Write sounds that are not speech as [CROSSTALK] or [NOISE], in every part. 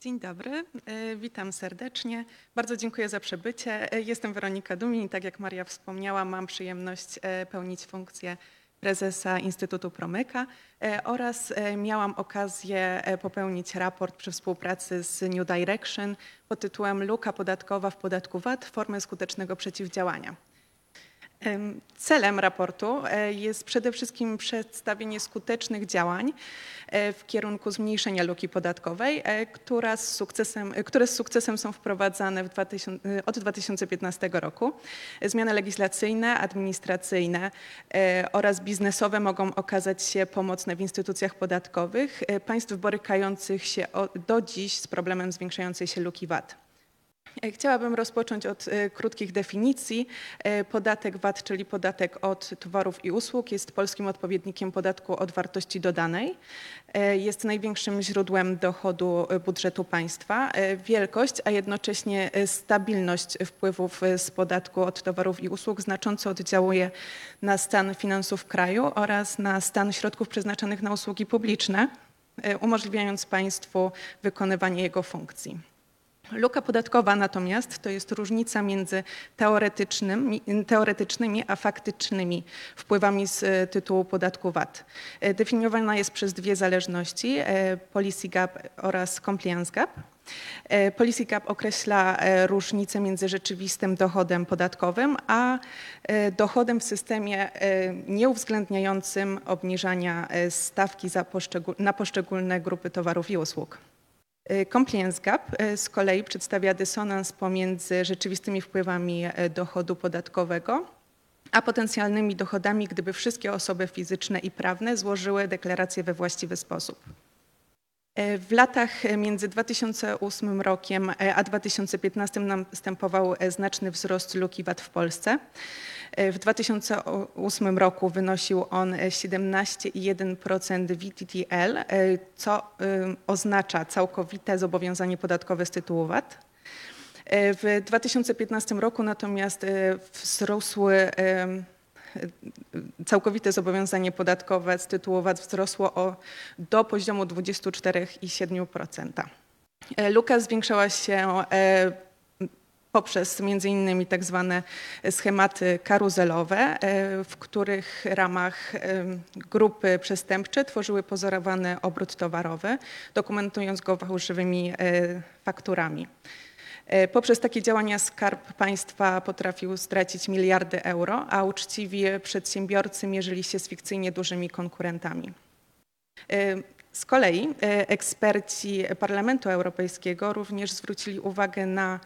Dzień dobry, e, witam serdecznie. Bardzo dziękuję za przybycie. E, Jestem Weronika Dumin i tak jak Maria wspomniała, mam przyjemność e, pełnić funkcję prezesa Instytutu Promyka oraz miałam okazję popełnić raport przy współpracy z New Direction pod tytułem Luka podatkowa w podatku VAT – formy skutecznego przeciwdziałania. Em, Celem raportu e, jest przede wszystkim przedstawienie skutecznych działań e, w kierunku zmniejszenia luki podatkowej, e, która z sukcesem, które z sukcesem są wprowadzane w 2000, e, od 2015 roku. Zmiany legislacyjne, administracyjne oraz biznesowe mogą okazać się pomocne w instytucjach podatkowych państw borykających się do dziś z problemem zwiększającej się luki VAT. E, Chciałabym rozpocząć od e, krótkich definicji. E, Podatek VAT, czyli podatek od towarów i usług, jest polskim odpowiednikiem podatku od wartości dodanej. Jest największym źródłem dochodu budżetu państwa. Wielkość, a jednocześnie stabilność wpływów z podatku od towarów i usług znacząco oddziałuje na stan finansów kraju oraz na stan środków przeznaczonych na usługi publiczne, umożliwiając państwu wykonywanie jego funkcji. Luka podatkowa natomiast to jest różnica między teoretycznymi, teoretycznymi a faktycznymi wpływami z e, tytułu podatku VAT. E, Definiowana jest przez dwie zależności, e, policy gap oraz compliance gap. Policy gap określa różnicę między rzeczywistym dochodem podatkowym a dochodem w systemie nieuwzględniającym obniżania stawki poszczegól- na poszczególne grupy towarów i usług. E, Compliance gap e, z kolei przedstawia dysonans pomiędzy rzeczywistymi wpływami e, dochodu podatkowego a potencjalnymi dochodami, gdyby wszystkie osoby fizyczne i prawne złożyły deklaracje we właściwy sposób. E, W latach e, między 2008 rokiem e, a 2015 następował znaczny wzrost luki VAT w Polsce. W 2008 roku wynosił on e, 17,1% VTTL, co oznacza całkowite zobowiązanie podatkowe z tytułu VAT. W 2015 roku natomiast wzrosły całkowite zobowiązanie podatkowe z tytułu VAT wzrosło o, do poziomu 24,7%. E, Luka zwiększała się e, poprzez innymi tak zwane schematy karuzelowe, e, w których ramach grupy przestępcze tworzyły pozorowany obrót towarowy, dokumentując go fałszywymi fakturami. E, Poprzez takie działania Skarb Państwa potrafił stracić miliardy euro, a uczciwi przedsiębiorcy mierzyli się z fikcyjnie dużymi konkurentami. E, Z kolei e, eksperci Parlamentu Europejskiego również zwrócili uwagę na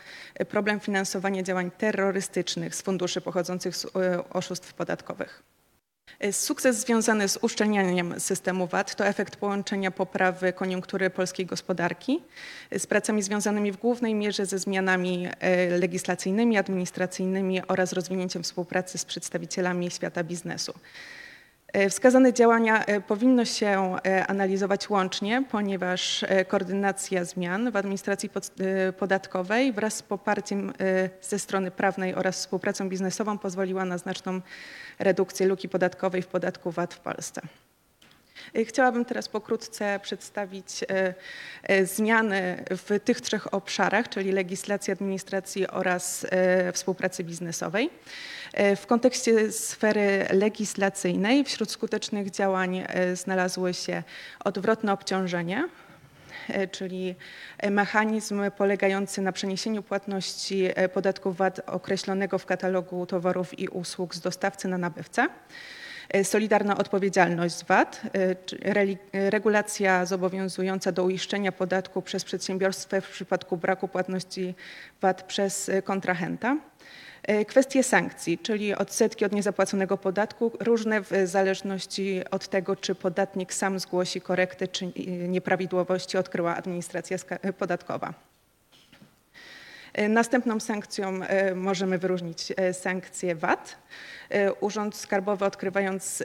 problem finansowania działań terrorystycznych z funduszy pochodzących z oszustw podatkowych. E, Sukces związany z uszczelnianiem systemu VAT to efekt połączenia poprawy koniunktury polskiej gospodarki e, z pracami związanymi w głównej mierze ze zmianami e, legislacyjnymi, administracyjnymi oraz rozwinięciem współpracy z przedstawicielami świata biznesu. E, Wskazane działania e, powinno się e, analizować łącznie, ponieważ koordynacja zmian w administracji pod- podatkowej wraz z poparciem ze strony prawnej oraz współpracą biznesową pozwoliła na znaczną redukcję luki podatkowej w podatku VAT w Polsce. E, Chciałabym teraz pokrótce przedstawić e, e, zmiany w tych trzech obszarach, czyli legislacji, administracji oraz współpracy biznesowej. W kontekście sfery legislacyjnej wśród skutecznych działań znalazły się odwrotne obciążenie, czyli mechanizm polegający na przeniesieniu płatności podatku VAT określonego w katalogu towarów i usług z dostawcy na nabywcę. E, Solidarna odpowiedzialność VAT, e, regulacja zobowiązująca do uiszczenia podatku przez przedsiębiorstwo w przypadku braku płatności VAT przez e, kontrahenta. Kwestie sankcji, czyli odsetki od niezapłaconego podatku, różne w zależności od tego, czy podatnik sam zgłosi korektę, czy nieprawidłowości odkryła administracja podatkowa. E, Następną sankcją e, możemy wyróżnić e, sankcję VAT. Urząd Skarbowy odkrywając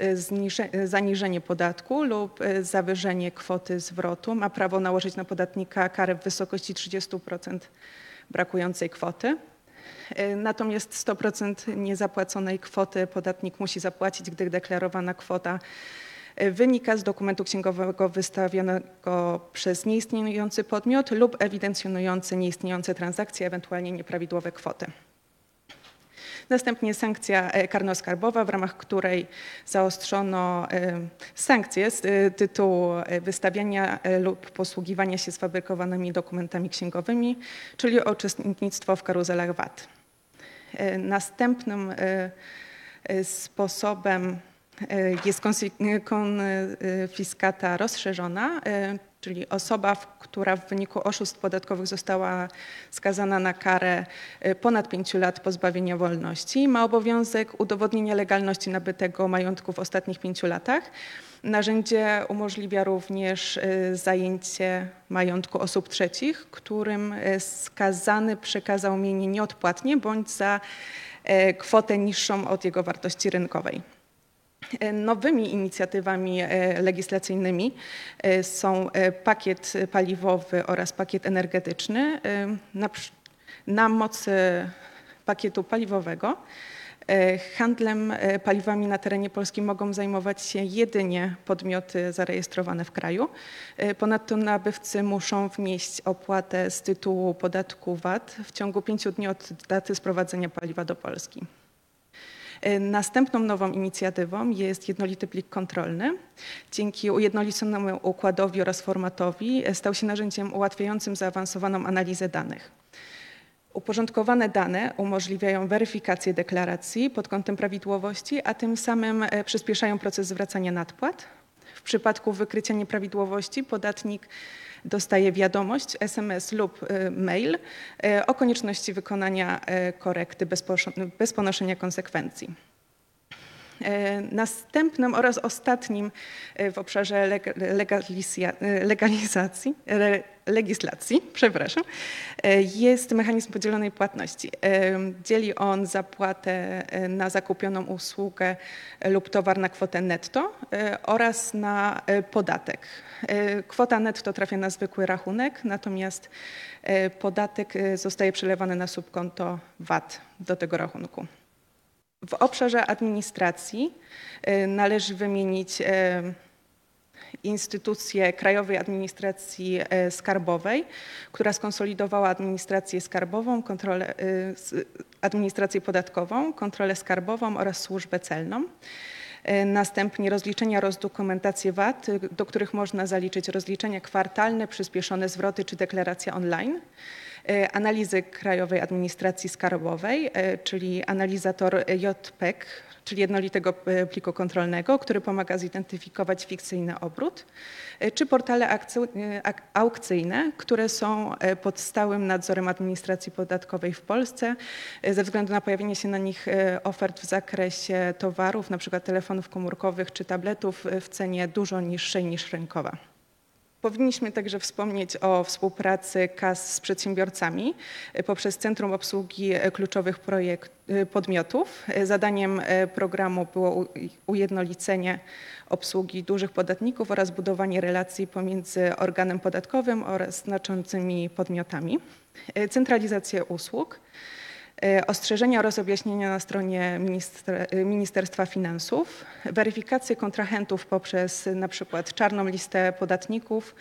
zaniżenie podatku lub zawyżenie kwoty zwrotu ma prawo nałożyć na podatnika karę w wysokości 30% brakującej kwoty. Natomiast 100% niezapłaconej kwoty podatnik musi zapłacić, gdy deklarowana kwota wynika z dokumentu księgowego wystawionego przez nieistniejący podmiot lub ewidencjonujący nieistniejące transakcje, ewentualnie nieprawidłowe kwoty. Następnie sankcja e, karno-skarbowa, w ramach której zaostrzono e, sankcje z e, tytułu wystawiania lub posługiwania się sfabrykowanymi dokumentami księgowymi, czyli uczestnictwo w karuzelach VAT. Następnym sposobem jest konfiskata rozszerzona, czyli osoba, która w wyniku oszustw podatkowych została skazana na karę ponad 5 lat pozbawienia wolności, ma obowiązek udowodnienia legalności nabytego majątku w ostatnich 5 latach. Narzędzie umożliwia również zajęcie majątku osób trzecich, którym skazany przekazał mienie nieodpłatnie bądź za kwotę niższą od jego wartości rynkowej. E, nowymi inicjatywami e, legislacyjnymi e, są pakiet paliwowy oraz pakiet energetyczny. Na, na mocy pakietu paliwowego handlem paliwami na terenie Polski mogą zajmować się jedynie podmioty zarejestrowane w kraju. Ponadto nabywcy muszą wnieść opłatę z tytułu podatku VAT w ciągu pięciu dni od daty sprowadzenia paliwa do Polski. E, następną nową inicjatywą jest jednolity plik kontrolny. Dzięki ujednoliconemu układowi oraz formatowi e, stał się narzędziem ułatwiającym zaawansowaną analizę danych. Uporządkowane dane umożliwiają weryfikację deklaracji pod kątem prawidłowości, a tym samym e, przyspieszają proces zwracania nadpłat. W przypadku wykrycia nieprawidłowości podatnik dostaje wiadomość, SMS lub y, mail y, o konieczności wykonania y, korekty bez, bez ponoszenia konsekwencji. Następnym oraz ostatnim w obszarze legalizacji, legislacji, [LAUGHS] przepraszam, jest mechanizm podzielonej płatności. Dzieli on zapłatę na zakupioną usługę lub towar na kwotę netto oraz na podatek. E, kwota netto trafia na zwykły rachunek, natomiast e, podatek e, zostaje przelewany na subkonto VAT do tego rachunku. W obszarze administracji należy wymienić instytucję Krajowej Administracji Skarbowej, która skonsolidowała administrację skarbową, kontrolę, administrację podatkową, kontrolę skarbową oraz służbę celną. E, następnie rozliczenia oraz dokumentację VAT, do których można zaliczyć rozliczenia kwartalne, przyspieszone zwroty czy deklaracja online e, analizy Krajowej Administracji Skarbowej, e, czyli analizator JPEG, czyli jednolitego e, pliku kontrolnego, który pomaga zidentyfikować fikcyjny obrót, e, czy portale e, aukcyjne, które są pod stałym nadzorem administracji podatkowej w Polsce ze względu na pojawienie się na nich ofert w zakresie towarów, np. telefonów komórkowych czy tabletów w cenie dużo niższej niż rynkowa. Powinniśmy także wspomnieć o współpracy KAS z przedsiębiorcami e, poprzez Centrum Obsługi e, Kluczowych projekt, e, Podmiotów. Zadaniem programu było ujednolicenie obsługi dużych podatników oraz budowanie relacji pomiędzy organem podatkowym oraz znaczącymi podmiotami. Centralizacja usług, ostrzeżenia oraz objaśnienia na stronie e, Ministerstwa Finansów, weryfikację kontrahentów poprzez na przykład czarną listę podatników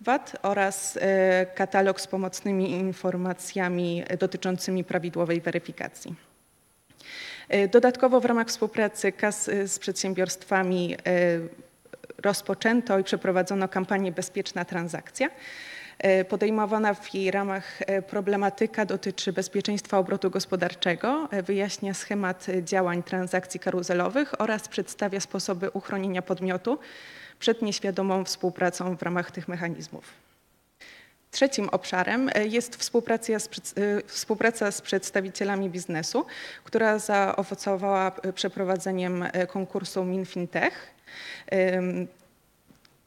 VAT oraz e, katalog z pomocnymi informacjami dotyczącymi prawidłowej weryfikacji. Dodatkowo w ramach współpracy KAS z przedsiębiorstwami rozpoczęto i przeprowadzono kampanię Bezpieczna Transakcja, E, podejmowana w jej ramach e, problematyka dotyczy bezpieczeństwa obrotu gospodarczego, e, wyjaśnia schemat działań transakcji karuzelowych oraz przedstawia sposoby uchronienia podmiotu przed nieświadomą współpracą w ramach tych mechanizmów. Trzecim obszarem jest współpraca z, współpraca z, przedstawicielami biznesu, która zaowocowała przeprowadzeniem konkursu MinFintech.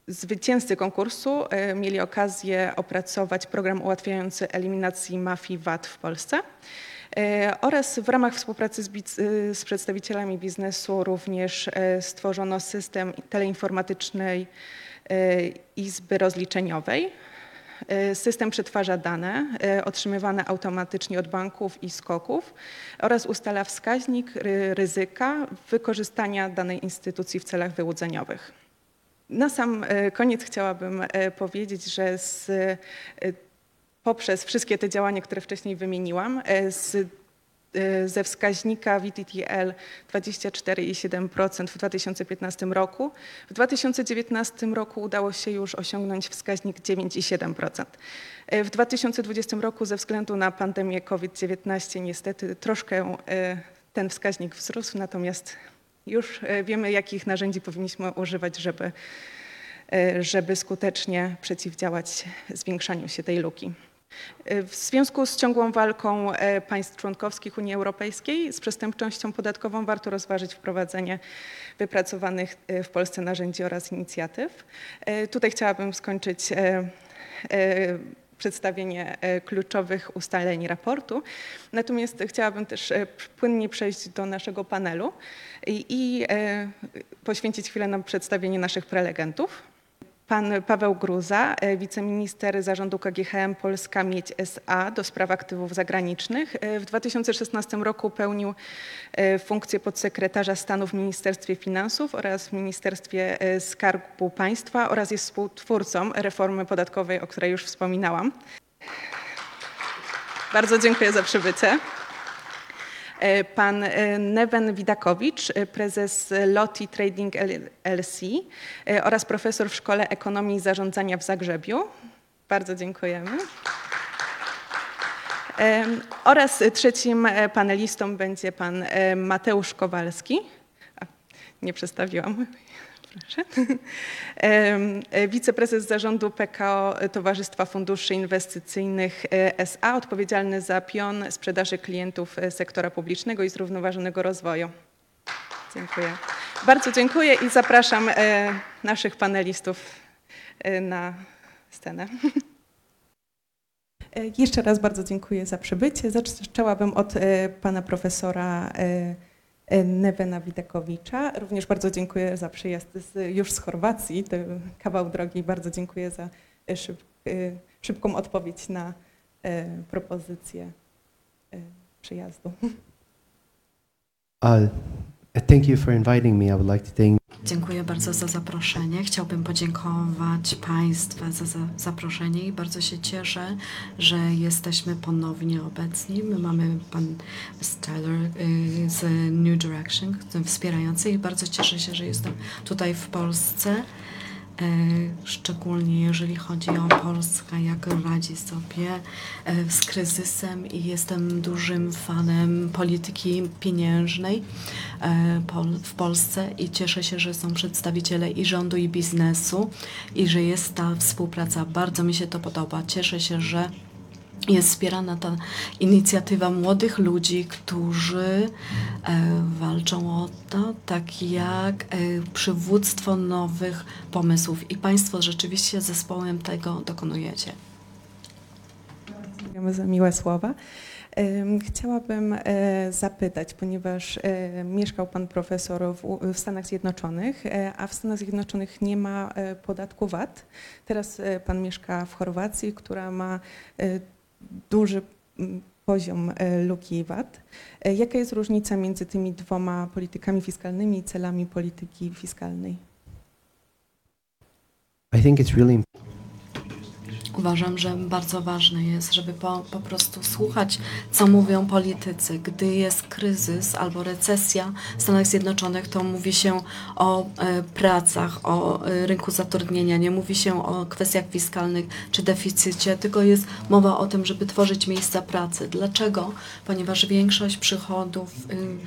Zwycięzcy konkursu e, mieli okazję opracować program ułatwiający eliminacji mafii VAT w Polsce e, oraz w ramach współpracy z, e, z, przedstawicielami biznesu również stworzono system teleinformatycznej Izby Rozliczeniowej. System przetwarza dane otrzymywane automatycznie od banków i skoków oraz ustala wskaźnik ryzyka wykorzystania danej instytucji w celach wyłudzeniowych. Na sam e, koniec chciałabym e, powiedzieć, że z, e, poprzez wszystkie te działania, które wcześniej wymieniłam, z ze wskaźnika VTTL 24,7% w 2015 roku. W 2019 roku udało się już osiągnąć wskaźnik 9,7%. W 2020 roku ze względu na pandemię COVID-19 niestety troszkę ten wskaźnik wzrósł, natomiast już wiemy, jakich narzędzi powinniśmy używać, żeby, żeby skutecznie przeciwdziałać zwiększaniu się tej luki. W związku z ciągłą walką e, państw członkowskich Unii Europejskiej z przestępczością podatkową warto rozważyć wprowadzenie wypracowanych e, w Polsce narzędzi oraz inicjatyw. E, tutaj chciałabym skończyć przedstawienie kluczowych ustaleń raportu. Natomiast chciałabym też płynnie przejść do naszego panelu i, i poświęcić chwilę na przedstawienie naszych prelegentów. Pan Paweł Gruza, e, wiceminister zarządu KGHM Polska Miedź SA do spraw aktywów zagranicznych. E, w 2016 roku pełnił e, funkcję podsekretarza stanu w Ministerstwie Finansów oraz w Ministerstwie Skarbu Państwa oraz jest współtwórcą reformy podatkowej, o której już wspominałam. Bardzo dziękuję za przybycie. E, pan e, Neven Widakowicz, e, prezes Loti Trading LLC oraz profesor w Szkole Ekonomii i Zarządzania w Zagrzebiu. Bardzo dziękujemy. Oraz trzecim panelistą będzie pan Mateusz Kowalski. nie przedstawiłam proszę. [LAUGHS] Wiceprezes zarządu PKO Towarzystwa Funduszy Inwestycyjnych e, SA, odpowiedzialny za pion sprzedaży klientów e, sektora publicznego i zrównoważonego rozwoju. Dziękuję. Bardzo dziękuję i zapraszam e, naszych panelistów na scenę. Jeszcze raz bardzo dziękuję za przybycie. Zaczęłabym od pana profesora E, Nevena Widekowicza. Również bardzo dziękuję za przyjazd z, już z Chorwacji, to kawał drogi. Bardzo dziękuję za e, szyb, e, szybką odpowiedź na propozycję przyjazdu. Uh, thank you for inviting me. I would like to thank Dziękuję bardzo za zaproszenie. Chciałbym podziękować Państwu za, za zaproszenie i bardzo się cieszę, że jesteśmy ponownie obecni. My mamy pan Tyler y, z New Direction, wspierający i bardzo cieszę się, że jestem tutaj w Polsce. E, szczególnie jeżeli chodzi o Polskę, jak radzi sobie e, z kryzysem i jestem dużym fanem polityki pieniężnej e, w Polsce i cieszę się, że są przedstawiciele i rządu i biznesu i że jest ta współpraca. Bardzo mi się to podoba. Cieszę się, że jest wspierana ta inicjatywa młodych ludzi, którzy e, walczą o to, tak jak e, przywództwo nowych pomysłów. I Państwo rzeczywiście zespołem tego dokonujecie. Dziękujemy za miłe słowa. Chciałabym e, zapytać, ponieważ mieszkał Pan Profesor w, Stanach Zjednoczonych, a w Stanach Zjednoczonych nie ma podatku VAT. Teraz Pan mieszka w Chorwacji, która ma duży mm, poziom e, luki VAT. E, jaka jest różnica między tymi dwoma politykami fiskalnymi i celami polityki fiskalnej? I think it's really Uważam, że bardzo ważne jest, żeby po, po prostu słuchać, co mówią politycy. Gdy jest kryzys albo recesja w Stanach Zjednoczonych, to mówi się o e, pracach, o e, rynku zatrudnienia, nie mówi się o kwestiach fiskalnych czy deficycie, tylko jest mowa o tym, żeby tworzyć miejsca pracy. Dlaczego? Ponieważ większość przychodów y,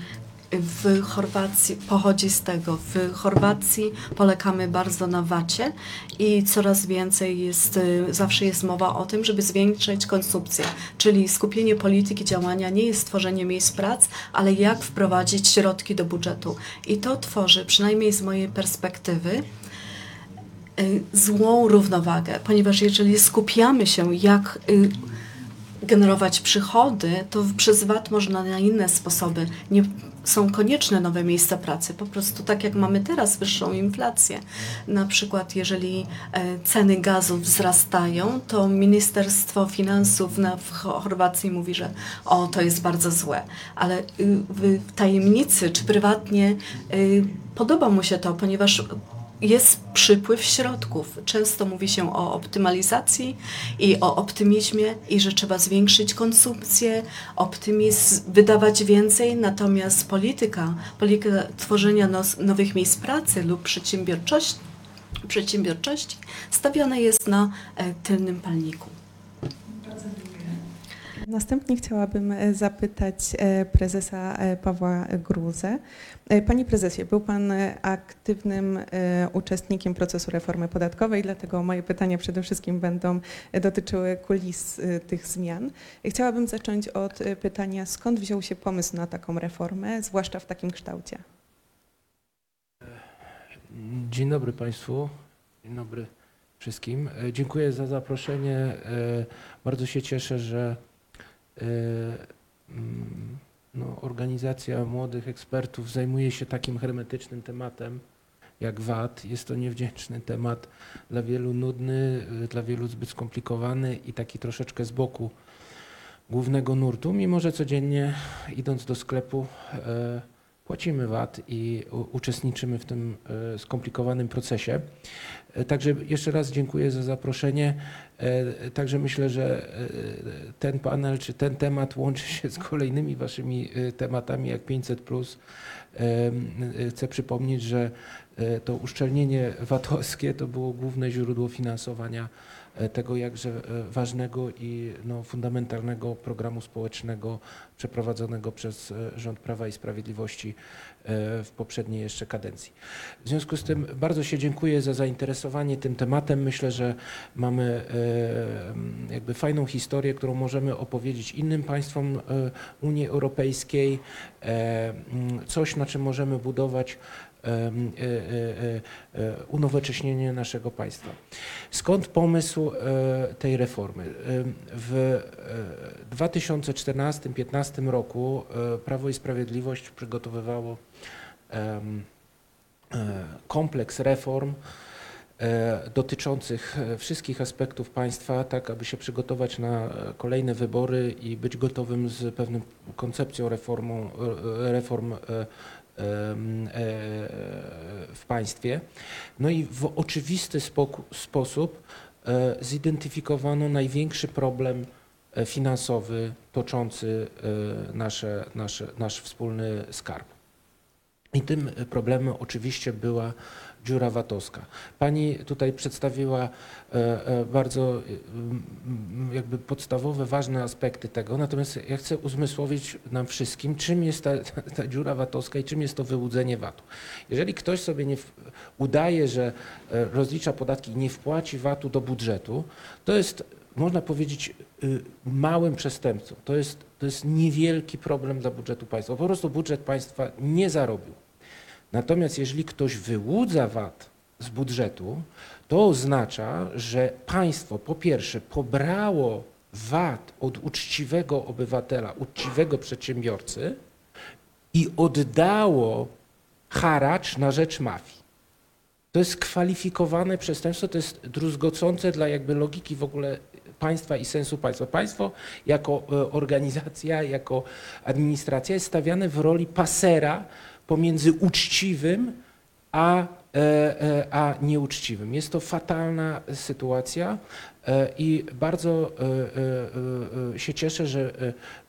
w Chorwacji pochodzi z tego. W Chorwacji polegamy bardzo na wacie i coraz więcej jest, y, zawsze jest mowa o tym, żeby zwiększyć konsumpcję, czyli skupienie polityki działania nie jest tworzenie miejsc prac, ale jak wprowadzić środki do budżetu. I to tworzy, przynajmniej z mojej perspektywy, y, złą równowagę, ponieważ jeżeli skupiamy się, jak y, generować przychody, to przez VAT można na inne sposoby. Nie są konieczne nowe miejsca pracy. Po prostu tak jak mamy teraz wyższą inflację. Na przykład jeżeli e, ceny gazu wzrastają, to Ministerstwo Finansów na, w Chorwacji mówi, że o, to jest bardzo złe. Ale y, w tajemnicy czy prywatnie y, podoba mu się to, ponieważ jest przypływ środków. Często mówi się o optymalizacji i o optymizmie i że trzeba zwiększyć konsumpcję, optymizm, wydawać więcej, natomiast polityka, polityka tworzenia nos, nowych miejsc pracy lub przedsiębiorczości, przedsiębiorczości stawiana jest na e, tylnym palniku. Następnie chciałabym e, zapytać e, prezesa e, Pawła Gruzę. Panie prezesie, był pan aktywnym uczestnikiem procesu reformy podatkowej, dlatego moje pytania przede wszystkim będą dotyczyły kulis tych zmian. Chciałabym zacząć od pytania, skąd wziął się pomysł na taką reformę, zwłaszcza w takim kształcie? Dzień dobry Państwu. Dzień dobry wszystkim. Dziękuję za zaproszenie. Bardzo się cieszę, że no, organizacja młodych ekspertów zajmuje się takim hermetycznym tematem jak VAT. Jest to niewdzięczny temat, dla wielu nudny, e, dla wielu zbyt skomplikowany i taki troszeczkę z boku głównego nurtu, mimo że codziennie idąc do sklepu e, płacimy VAT i uczestniczymy w tym e, skomplikowanym procesie. E, Także jeszcze raz dziękuję za zaproszenie. E, Także myślę, że ten panel czy ten temat łączy się z kolejnymi waszymi tematami jak 500. E, Chcę przypomnieć, że to uszczelnienie VAT-owskie to było główne źródło finansowania tego jakże e, ważnego i no, fundamentalnego programu społecznego przeprowadzonego przez e, rząd Prawa i Sprawiedliwości e, w poprzedniej jeszcze kadencji. W związku z tym bardzo się dziękuję za zainteresowanie tym tematem. Myślę, że mamy e, jakby fajną historię, którą możemy opowiedzieć innym państwom e, Unii Europejskiej, e, coś na czym możemy budować e, e, e, e, unowocześnienie naszego państwa. Skąd pomysł e, tej reformy? W e, 2014-2015 roku e, Prawo i Sprawiedliwość przygotowywało e, kompleks reform e, dotyczących e, wszystkich aspektów państwa, tak aby się przygotować na e, kolejne wybory i być gotowym z pewną koncepcją reformą, e, reform e, e, w państwie. No i w oczywisty sposób e, zidentyfikowano największy problem e, finansowy toczący e, nasze, nasze, nasz wspólny skarb. I tym problemem oczywiście była dziura VAT-owska. Pani tutaj przedstawiła e, e, bardzo e, jakby podstawowe, ważne aspekty tego, natomiast ja chcę uzmysłowić nam wszystkim, czym jest ta, ta, dziura VAT-owska i czym jest to wyłudzenie VAT-u. Jeżeli ktoś sobie nie udaje, że rozlicza podatki i nie wpłaci VAT-u do budżetu, to jest, można powiedzieć, y, małym przestępcą. To jest, to jest niewielki problem dla budżetu państwa. Po prostu budżet państwa nie zarobił. Natomiast jeżeli ktoś wyłudza VAT z budżetu, to oznacza, że państwo po pierwsze pobrało VAT od uczciwego obywatela, uczciwego przedsiębiorcy i oddało haracz na rzecz mafii. To jest kwalifikowane przestępstwo, to jest druzgocące dla jakby logiki w ogóle państwa i sensu państwa. Państwo jako e, organizacja, jako administracja jest stawiane w roli pasera pomiędzy uczciwym a, e, e, a nieuczciwym. Jest to fatalna sytuacja e, i bardzo się cieszę, że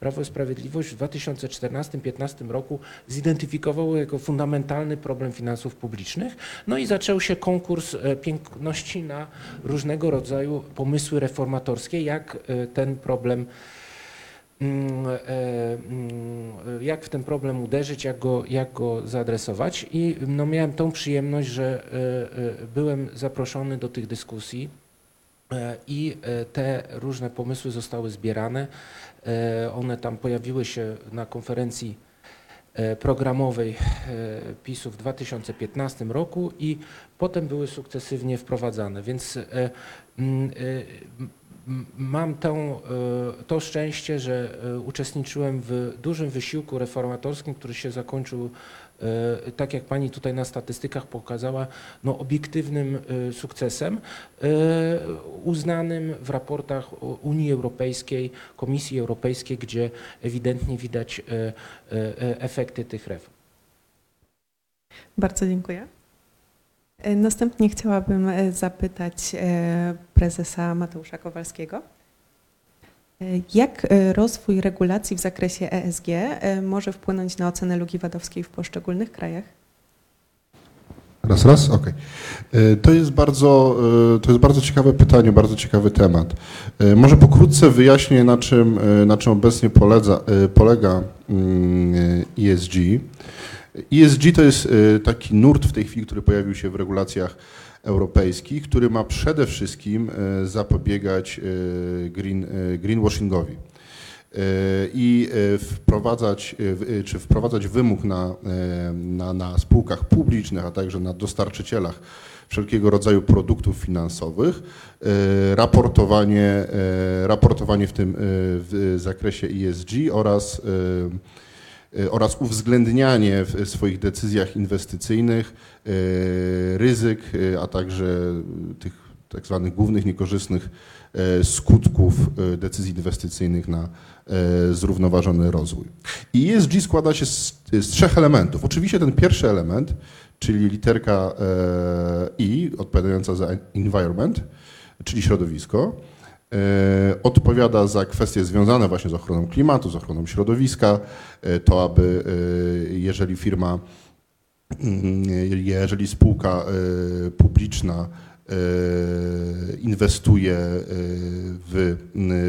Prawo i Sprawiedliwość w 2014-2015 roku zidentyfikowało jako fundamentalny problem finansów publicznych. No i zaczął się konkurs piękności na różnego rodzaju pomysły reformatorskie, jak ten problem jak w ten problem uderzyć, jak go, jak go zaadresować. I no, miałem tą przyjemność, że e, e, byłem zaproszony do tych dyskusji e, i e, te różne pomysły zostały zbierane. E, One tam pojawiły się na konferencji e, programowej e, PiSu w 2015 roku i potem były sukcesywnie wprowadzane. Więc e, mm, e, mam tą, e, to szczęście, że e, uczestniczyłem w dużym wysiłku reformatorskim, który się zakończył, e, tak jak pani tutaj na statystykach pokazała, no obiektywnym sukcesem, uznanym w raportach Unii Europejskiej, Komisji Europejskiej, gdzie ewidentnie widać efekty tych reform. Bardzo dziękuję. E, Następnie chciałabym e, zapytać e, prezesa Mateusza Kowalskiego. Jak rozwój regulacji w zakresie ESG może wpłynąć na ocenę luki VAT-owskiej w poszczególnych krajach? Raz, raz, okej. E, To jest bardzo, to jest bardzo ciekawe pytanie, bardzo ciekawy temat. Może pokrótce wyjaśnię, na czym, na czym obecnie polega, polega mm, ESG. ESG to jest e, taki nurt w tej chwili, który pojawił się w regulacjach europejskich, który ma przede wszystkim e, zapobiegać e, green, greenwashingowi. I wprowadzać, czy wprowadzać wymóg na, na, na spółkach publicznych, a także na dostarczycielach wszelkiego rodzaju produktów finansowych, raportowanie, raportowanie w tym w zakresie ESG oraz, oraz uwzględnianie w swoich decyzjach inwestycyjnych e, ryzyk, e, a także tych tak zwanych głównych niekorzystnych e, skutków e, decyzji inwestycyjnych na e, zrównoważony rozwój. I ESG składa się z, z trzech elementów. Oczywiście ten pierwszy element, czyli literka e, I, odpowiadająca za environment, czyli środowisko, e, odpowiada za kwestie związane właśnie z ochroną klimatu, z ochroną środowiska, e, to aby e, jeżeli firma, mm, jeżeli spółka e, publiczna e, inwestuje e, w,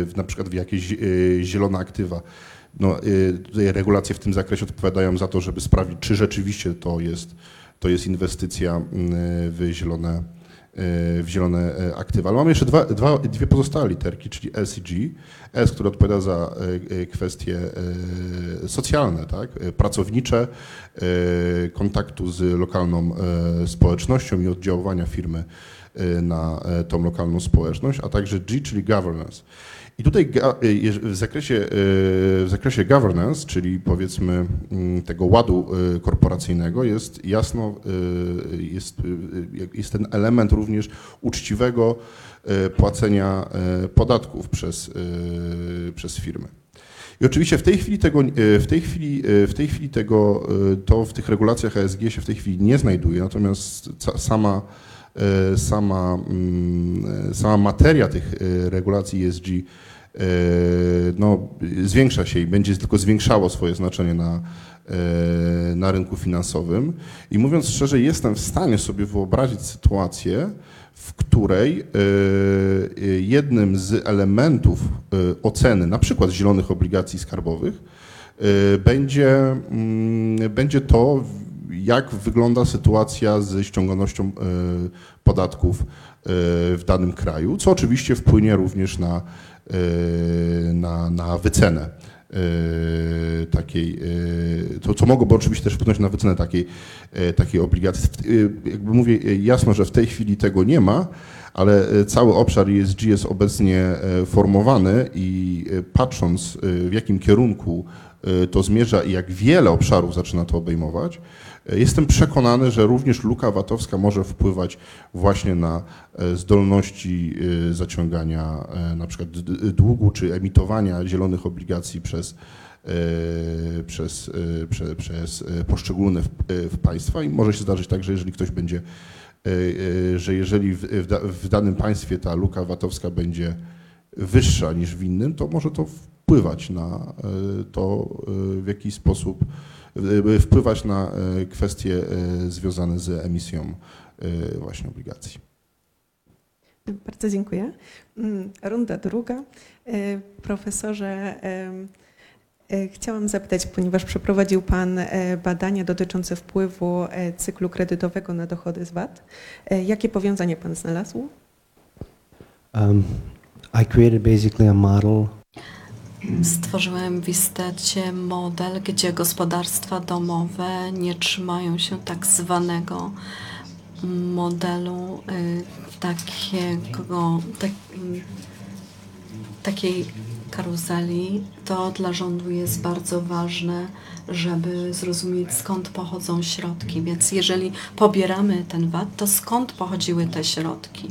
w na przykład w jakieś e, zielone aktywa, no, e, tutaj regulacje w tym zakresie odpowiadają za to, żeby sprawdzić, czy rzeczywiście to jest, to jest inwestycja mm, w zielone, e, w zielone e, aktywa. Ale mamy jeszcze dwa, dwa, dwie pozostałe literki, czyli S i G. S, który odpowiada za e, e, kwestie e, socjalne, tak? e, pracownicze, e, kontaktu z lokalną e, społecznością i oddziaływania firmy e, na e, tą lokalną społeczność, a także G, czyli governance. I tutaj e, w zakresie, e, w zakresie governance, czyli powiedzmy mm, tego ładu e, korporacyjnego jest jasno, jest, jest ten element również uczciwego płacenia podatków przez, przez firmy. I oczywiście w tej chwili tego, w tej chwili, w tej chwili tego, to w tych regulacjach ESG się w tej chwili nie znajduje, natomiast sama, sama, mm, e, sama materia tych e, regulacji ESG e, no, zwiększa się i będzie tylko zwiększało swoje znaczenie na, e, na rynku finansowym. I mówiąc szczerze, jestem w stanie sobie wyobrazić sytuację, w której e, e, jednym z elementów e, oceny, na przykład zielonych obligacji skarbowych, e, będzie, mm, będzie to, jak wygląda sytuacja ze ściągalnością e, podatków e, w danym kraju, co oczywiście wpłynie również na, e, na, na wycenę takiej, to co mogłoby oczywiście też wpłynąć na wycenę takiej, takiej obligacji. Jakby mówię jasno, że w tej chwili tego nie ma, ale cały obszar ESG jest obecnie formowany i patrząc w jakim kierunku to zmierza i jak wiele obszarów zaczyna to obejmować, jestem przekonany, że również luka VAT-owska może wpływać właśnie na e, zdolności e, zaciągania e, na przykład długu czy emitowania zielonych obligacji przez, przez, prze, przez e, poszczególne państwa. I może się zdarzyć tak, że jeżeli ktoś będzie, że jeżeli w, w, da, w danym państwie ta luka VAT-owska będzie wyższa niż w innym, to może to wpływać na to, w jaki sposób wpływać na e, kwestie e, związane z emisją e, właśnie obligacji. Bardzo dziękuję. Mm, Runda druga. E, Profesorze, e, chciałam zapytać, ponieważ przeprowadził Pan e, badania dotyczące wpływu e, cyklu kredytowego na dochody z VAT, e, jakie powiązanie Pan znalazł? Um, I created basically a model Stworzyłem w istecie model, gdzie gospodarstwa domowe nie trzymają się tak zwanego modelu y, takiego, tak, y, takiej karuzeli, to dla rządu jest bardzo ważne, żeby zrozumieć skąd pochodzą środki. Więc jeżeli pobieramy ten VAT, to skąd pochodziły te środki?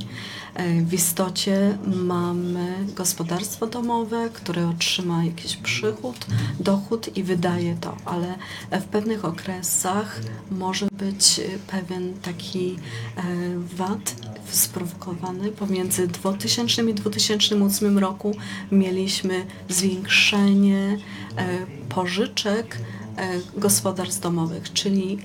E, W istocie mamy gospodarstwo domowe, które otrzyma jakiś przychód, dochód i wydaje to, ale w pewnych okresach może być e, pewien taki e, VAT sprowokowany. Pomiędzy 2000 i 2008 roku mieliśmy zwiększenie e, pożyczek e, gospodarstw domowych, czyli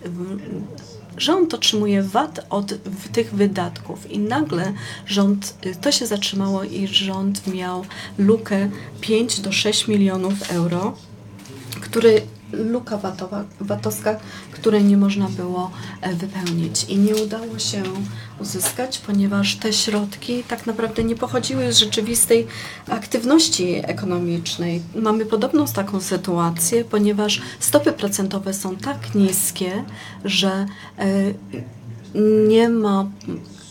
rząd otrzymuje VAT od tych wydatków. I nagle rząd, y, to się zatrzymało i rząd miał lukę 5 do 6 milionów euro, który luka watowa, watowska, której nie można było e, wypełnić i nie udało się uzyskać, ponieważ te środki tak naprawdę nie pochodziły z rzeczywistej aktywności ekonomicznej. Mamy podobną taką sytuację, ponieważ stopy procentowe są tak niskie, że e, nie ma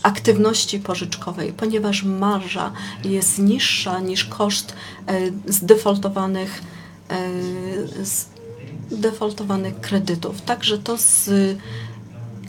aktywności pożyczkowej, ponieważ marża jest niższa niż koszt e, zdefoltowanych defoltowanych kredytów. Także to z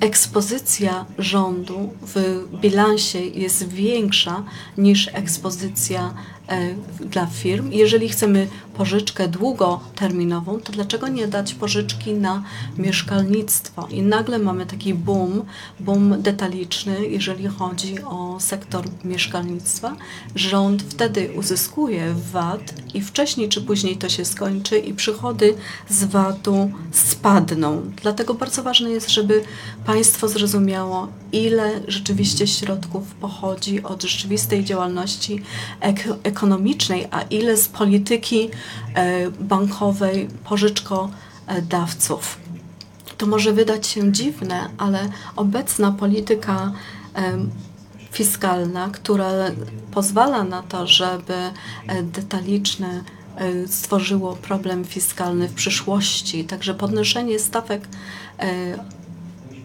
ekspozycja rządu w bilansie jest większa niż ekspozycja e, dla firm. Jeżeli chcemy pożyczkę długoterminową, to dlaczego nie dać pożyczki na mieszkalnictwo? I nagle mamy taki boom, boom detaliczny, jeżeli chodzi o sektor mieszkalnictwa. Rząd wtedy uzyskuje VAT i wcześniej czy później to się skończy i przychody z VAT-u spadną. Dlatego bardzo ważne jest, żeby państwo zrozumiało, ile rzeczywiście środków pochodzi od rzeczywistej działalności ek ekonomicznej, a ile z polityki bankowej pożyczkodawców. To może wydać się dziwne, ale obecna polityka em, fiskalna, która pozwala na to, żeby e, detaliczne e, stworzyło problem fiskalny w przyszłości. Także podnoszenie stawek e,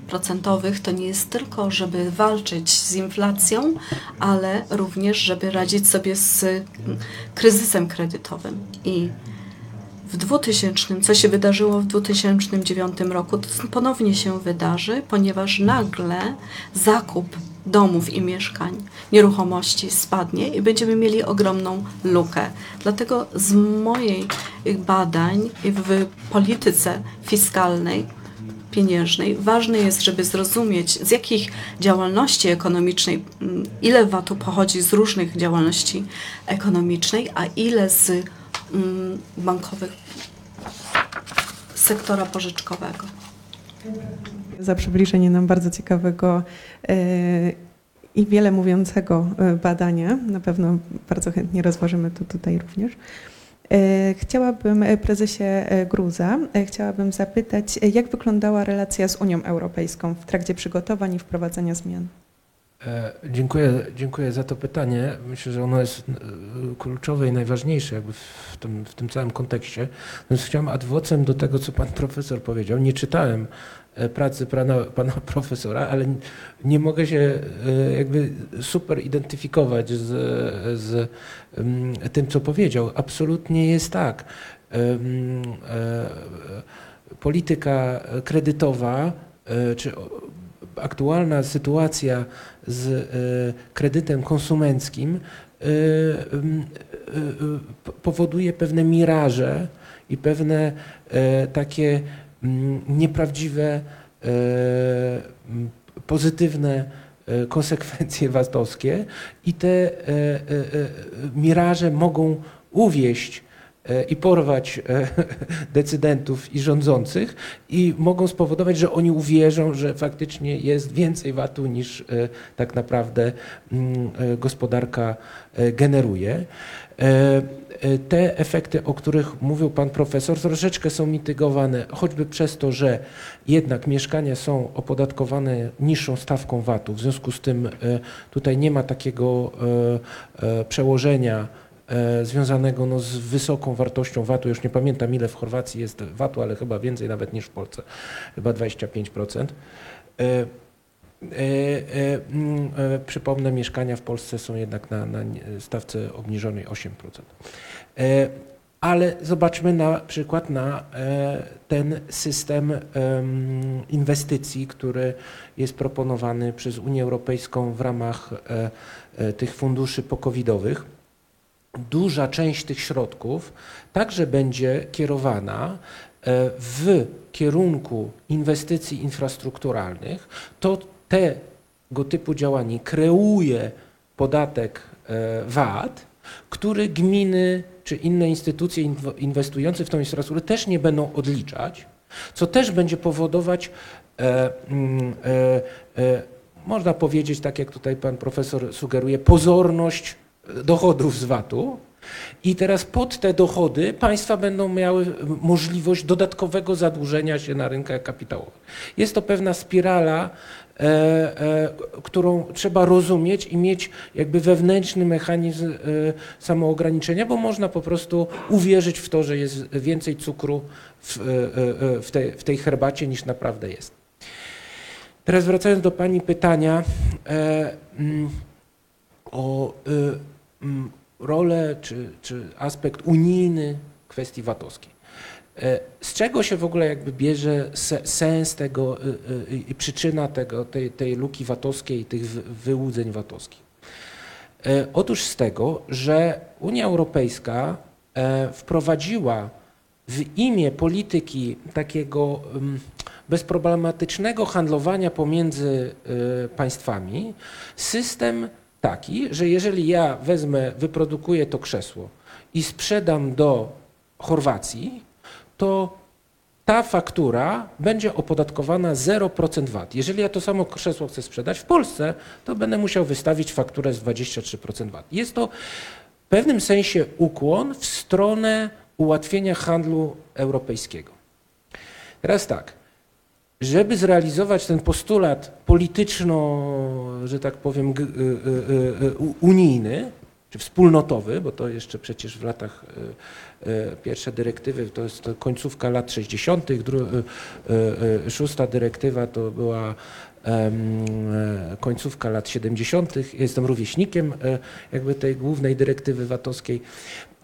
procentowych to nie jest tylko, żeby walczyć z inflacją, ale również, żeby radzić sobie z kryzysem kredytowym. I w 2000, co się wydarzyło w 2009 roku, to ponownie się wydarzy, ponieważ nagle zakup domów i mieszkań, nieruchomości spadnie i będziemy mieli ogromną lukę. Dlatego z moich badań w polityce fiskalnej pieniężnej. Ważne jest, żeby zrozumieć, z jakich działalności ekonomicznej, mm, ile VAT-u pochodzi z różnych działalności ekonomicznej, a ile z mm, bankowych sektora pożyczkowego. za przybliżenie nam bardzo ciekawego e, i wiele mówiącego e, badania. Na pewno bardzo chętnie rozważymy to tutaj również. E, Chciałabym, e, prezesie e, Gruza, chciałabym zapytać, jak wyglądała relacja z Unią Europejską w trakcie przygotowań i wprowadzania zmian? Dziękuję, dziękuję za to pytanie. Myślę, że ono jest kluczowe i najważniejsze jakby w tym, w tym całym kontekście. Więc chciałem ad vocem do tego, co pan profesor powiedział. Nie czytałem pracy pana, pana [LAUGHS] profesora, ale nie mogę się e, jakby super identyfikować z, z tym, co powiedział. Absolutnie jest tak. E, Polityka kredytowa, e, czy aktualna sytuacja z e, kredytem konsumenckim e, e, e, powoduje pewne miraże i pewne e, takie nieprawdziwe, e, pozytywne e, konsekwencje [LAUGHS] VAT-owskie i te e, miraże mogą uwieść i porwać [LAUGHS] decydentów i rządzących i mogą spowodować, że oni uwierzą, że faktycznie jest więcej VAT-u niż tak naprawdę gospodarka generuje. E, Te efekty, o których mówił pan profesor, troszeczkę są mitygowane, choćby przez to, że jednak mieszkania są opodatkowane niższą stawką VAT-u. W związku z tym e, tutaj nie ma takiego e, przełożenia związanego no, z wysoką wartością VAT-u. Już nie pamiętam ile w Chorwacji jest VAT-u, ale chyba więcej nawet niż w Polsce, chyba 25%. E, E, mm, e, Przypomnę, mieszkania w Polsce są jednak na, na stawce obniżonej 8%. E, Ale zobaczmy na przykład na e, ten system em, inwestycji, który jest proponowany przez Unię Europejską w ramach e, tych funduszy pokowidowych. Duża część tych środków także będzie kierowana w kierunku inwestycji infrastrukturalnych. To tego typu działanie kreuje podatek VAT, który gminy czy inne instytucje inw- inwestujące w tą infrastrukturę też nie będą odliczać, co też będzie powodować, e, mm, e, e, można powiedzieć, tak jak tutaj pan profesor sugeruje, pozorność dochodów z VAT-u. I teraz pod te dochody państwa będą miały możliwość dodatkowego zadłużenia się na rynkach kapitałowych. Jest to pewna spirala, e, e, którą trzeba rozumieć i mieć jakby wewnętrzny mechanizm e, samoograniczenia, bo można po prostu uwierzyć w to, że jest więcej cukru w, e, e, w, tej, w tej herbacie niż naprawdę jest. Teraz wracając do Pani pytania e, mm, o y, mm, rolę czy, czy aspekt unijny kwestii VAT-owskiej. E, Z czego się w ogóle jakby bierze se- sens tego y, y, i przyczyna tego, tej, tej luki VAT-owskiej tych wy- wyłudzeń VAT-owskich? E, Otóż z tego, że Unia Europejska e, wprowadziła w imię polityki takiego mm, bezproblematycznego handlowania pomiędzy państwami system taki, że jeżeli ja wezmę, wyprodukuję to krzesło i sprzedam do Chorwacji, to ta faktura będzie opodatkowana 0% VAT. Jeżeli ja to samo krzesło chcę sprzedać w Polsce, to będę musiał wystawić fakturę z 23% VAT. Jest to w pewnym sensie ukłon w stronę ułatwienia handlu europejskiego. Teraz tak, żeby zrealizować ten postulat polityczno, że tak powiem, y, y, y, unijny, czy wspólnotowy, bo to jeszcze przecież w latach pierwsze dyrektywy to jest to końcówka lat 60., dru, y, y, y, szósta dyrektywa to była e, końcówka lat 70. Jestem rówieśnikiem e, jakby tej głównej dyrektywy VAT-owskiej.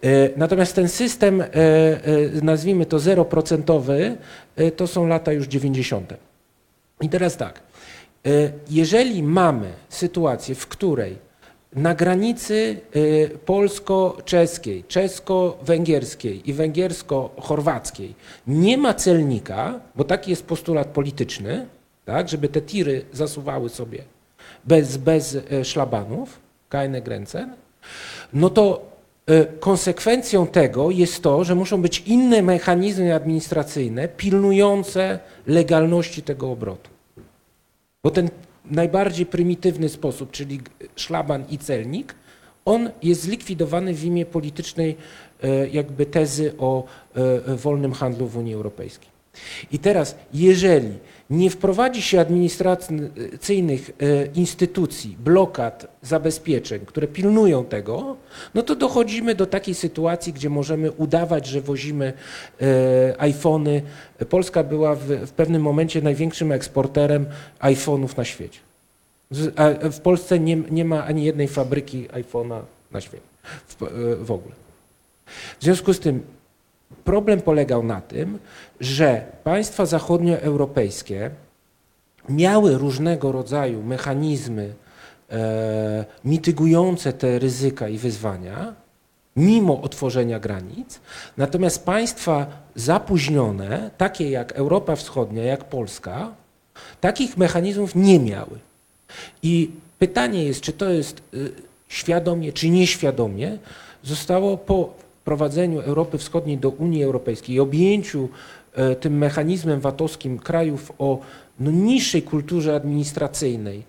E, Natomiast ten system, e, e, nazwijmy to zeroprocentowy, to są lata już 90. I teraz tak, jeżeli mamy sytuację, w której na granicy polsko-czeskiej, czesko-węgierskiej i węgiersko-chorwackiej nie ma celnika, bo taki jest postulat polityczny, tak, żeby te tiry zasuwały sobie bez, bez szlabanów, keine Grenzen, no to konsekwencją tego jest to, że muszą być inne mechanizmy administracyjne pilnujące legalności tego obrotu. Bo ten najbardziej prymitywny sposób, czyli szlaban i celnik, on jest zlikwidowany w imię politycznej e, jakby tezy o e, e, wolnym handlu w Unii Europejskiej. I teraz, jeżeli nie wprowadzi się administracyjnych e, instytucji, blokad, zabezpieczeń, które pilnują tego, no to dochodzimy do takiej sytuacji, gdzie możemy udawać, że wozimy e, iPhony. Polska była w, w pewnym momencie największym eksporterem iPhone'ów na świecie. W Polsce nie, nie ma ani jednej fabryki iPhone'a na świecie w, e, w ogóle. W związku z tym problem polegał na tym, że państwa zachodnioeuropejskie miały różnego rodzaju mechanizmy e, mitygujące te ryzyka i wyzwania, mimo otworzenia granic, natomiast państwa zapóźnione, takie jak Europa Wschodnia, jak Polska, takich mechanizmów nie miały. I pytanie jest, czy to jest y, świadomie, czy nieświadomie, zostało po wprowadzeniu Europy Wschodniej do Unii Europejskiej i objęciu e, tym mechanizmem VAT-owskim krajów o no, niższej kulturze administracyjnej,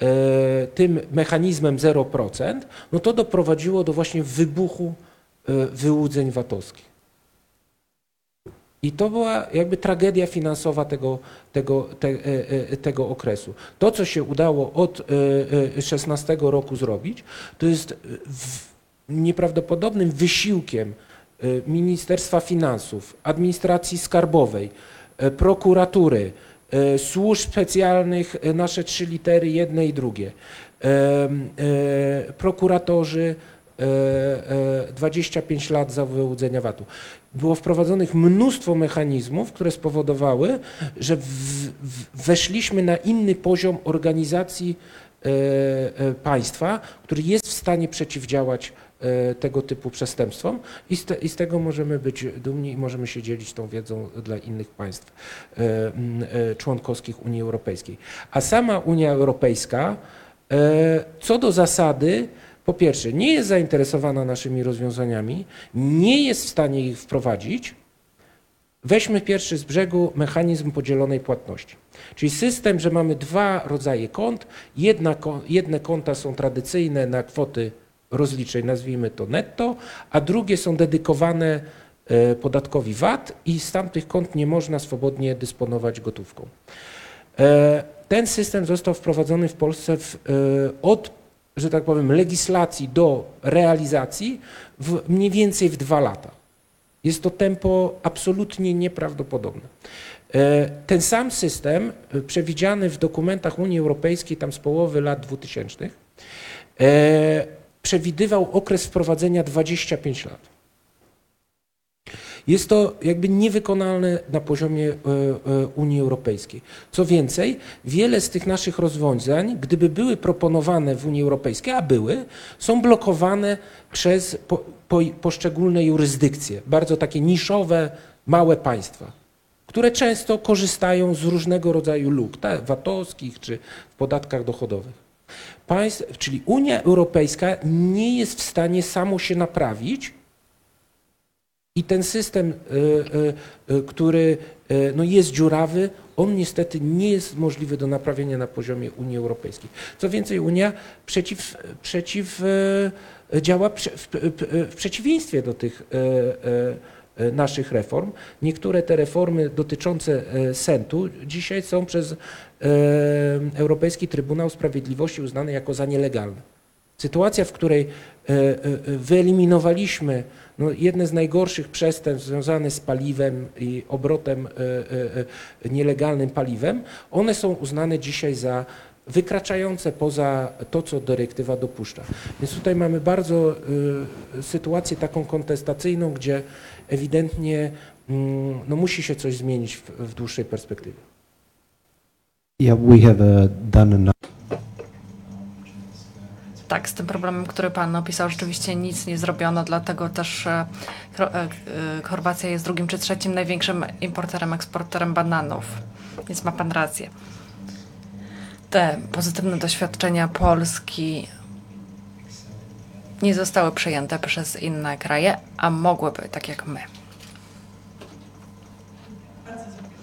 e, tym mechanizmem 0%, no to doprowadziło do właśnie wybuchu e, wyłudzeń VAT-owskich. I to była jakby tragedia finansowa tego, tego, te, tego okresu. To, co się udało od e, e, 16 roku zrobić, to jest nieprawdopodobnym wysiłkiem e, Ministerstwa Finansów, Administracji Skarbowej, e, prokuratury, e, służb specjalnych, nasze trzy litery, jedne i drugie, prokuratorzy, e, e, 25 lat za wyłudzenia VAT-u. Było wprowadzonych mnóstwo mechanizmów, które spowodowały, że w, w, weszliśmy na inny poziom organizacji e, e, państwa, który jest w stanie przeciwdziałać tego typu przestępstwom i z, te, i z tego możemy być dumni i możemy się dzielić tą wiedzą dla innych państw e, e, członkowskich Unii Europejskiej. A sama Unia Europejska e, co do zasady po pierwsze, nie jest zainteresowana naszymi rozwiązaniami, nie jest w stanie ich wprowadzić. Weźmy pierwszy z brzegu mechanizm podzielonej płatności. Czyli system, że mamy dwa rodzaje kont. Jedna, jedne konta są tradycyjne na kwoty rozliczeń, nazwijmy to netto, a drugie są dedykowane e, podatkowi VAT i z tamtych kont nie można swobodnie dysponować gotówką. E, Ten system został wprowadzony w Polsce w, e, od że tak powiem, legislacji do realizacji w mniej więcej w dwa lata. Jest to tempo absolutnie nieprawdopodobne. Ten sam system przewidziany w dokumentach Unii Europejskiej tam z połowy lat 2000 e, przewidywał okres wprowadzenia 25 lat. Jest to jakby niewykonalne na poziomie e, e, Unii Europejskiej. Co więcej, wiele z tych naszych rozwiązań, gdyby były proponowane w Unii Europejskiej, a były, są blokowane przez po, po, poszczególne jurysdykcje, bardzo takie niszowe, małe państwa, które często korzystają z różnego rodzaju luk, VAT-owskich czy w podatkach dochodowych. Państw, czyli Unia Europejska nie jest w stanie samo się naprawić, i ten system, y, y, y, który no jest dziurawy, on niestety nie jest możliwy do naprawienia na poziomie Unii Europejskiej. Co więcej, Unia przeciw, przeciw, działa w, przeciwieństwie do tych naszych reform. Niektóre te reformy dotyczące y, sentu dzisiaj są przez y, Europejski Trybunał Sprawiedliwości uznane jako za nielegalne. Sytuacja, w której e, e, wyeliminowaliśmy no, jedne z najgorszych przestępstw związane z paliwem i obrotem e, e, e, nielegalnym paliwem, one są uznane dzisiaj za wykraczające poza to, co dyrektywa dopuszcza. Więc tutaj mamy bardzo e, sytuację taką kontestacyjną, gdzie ewidentnie mm, no, musi się coś zmienić w, w dłuższej perspektywie. Yeah, we have uh, done enough. Tak, z tym problemem, który Pan opisał, rzeczywiście nic nie zrobiono, dlatego też e, e, e, Chorwacja jest drugim czy trzecim największym importerem, eksporterem bananów. Więc ma Pan rację. Te pozytywne doświadczenia Polski nie zostały przejęte przez inne kraje, a mogłyby, tak jak my.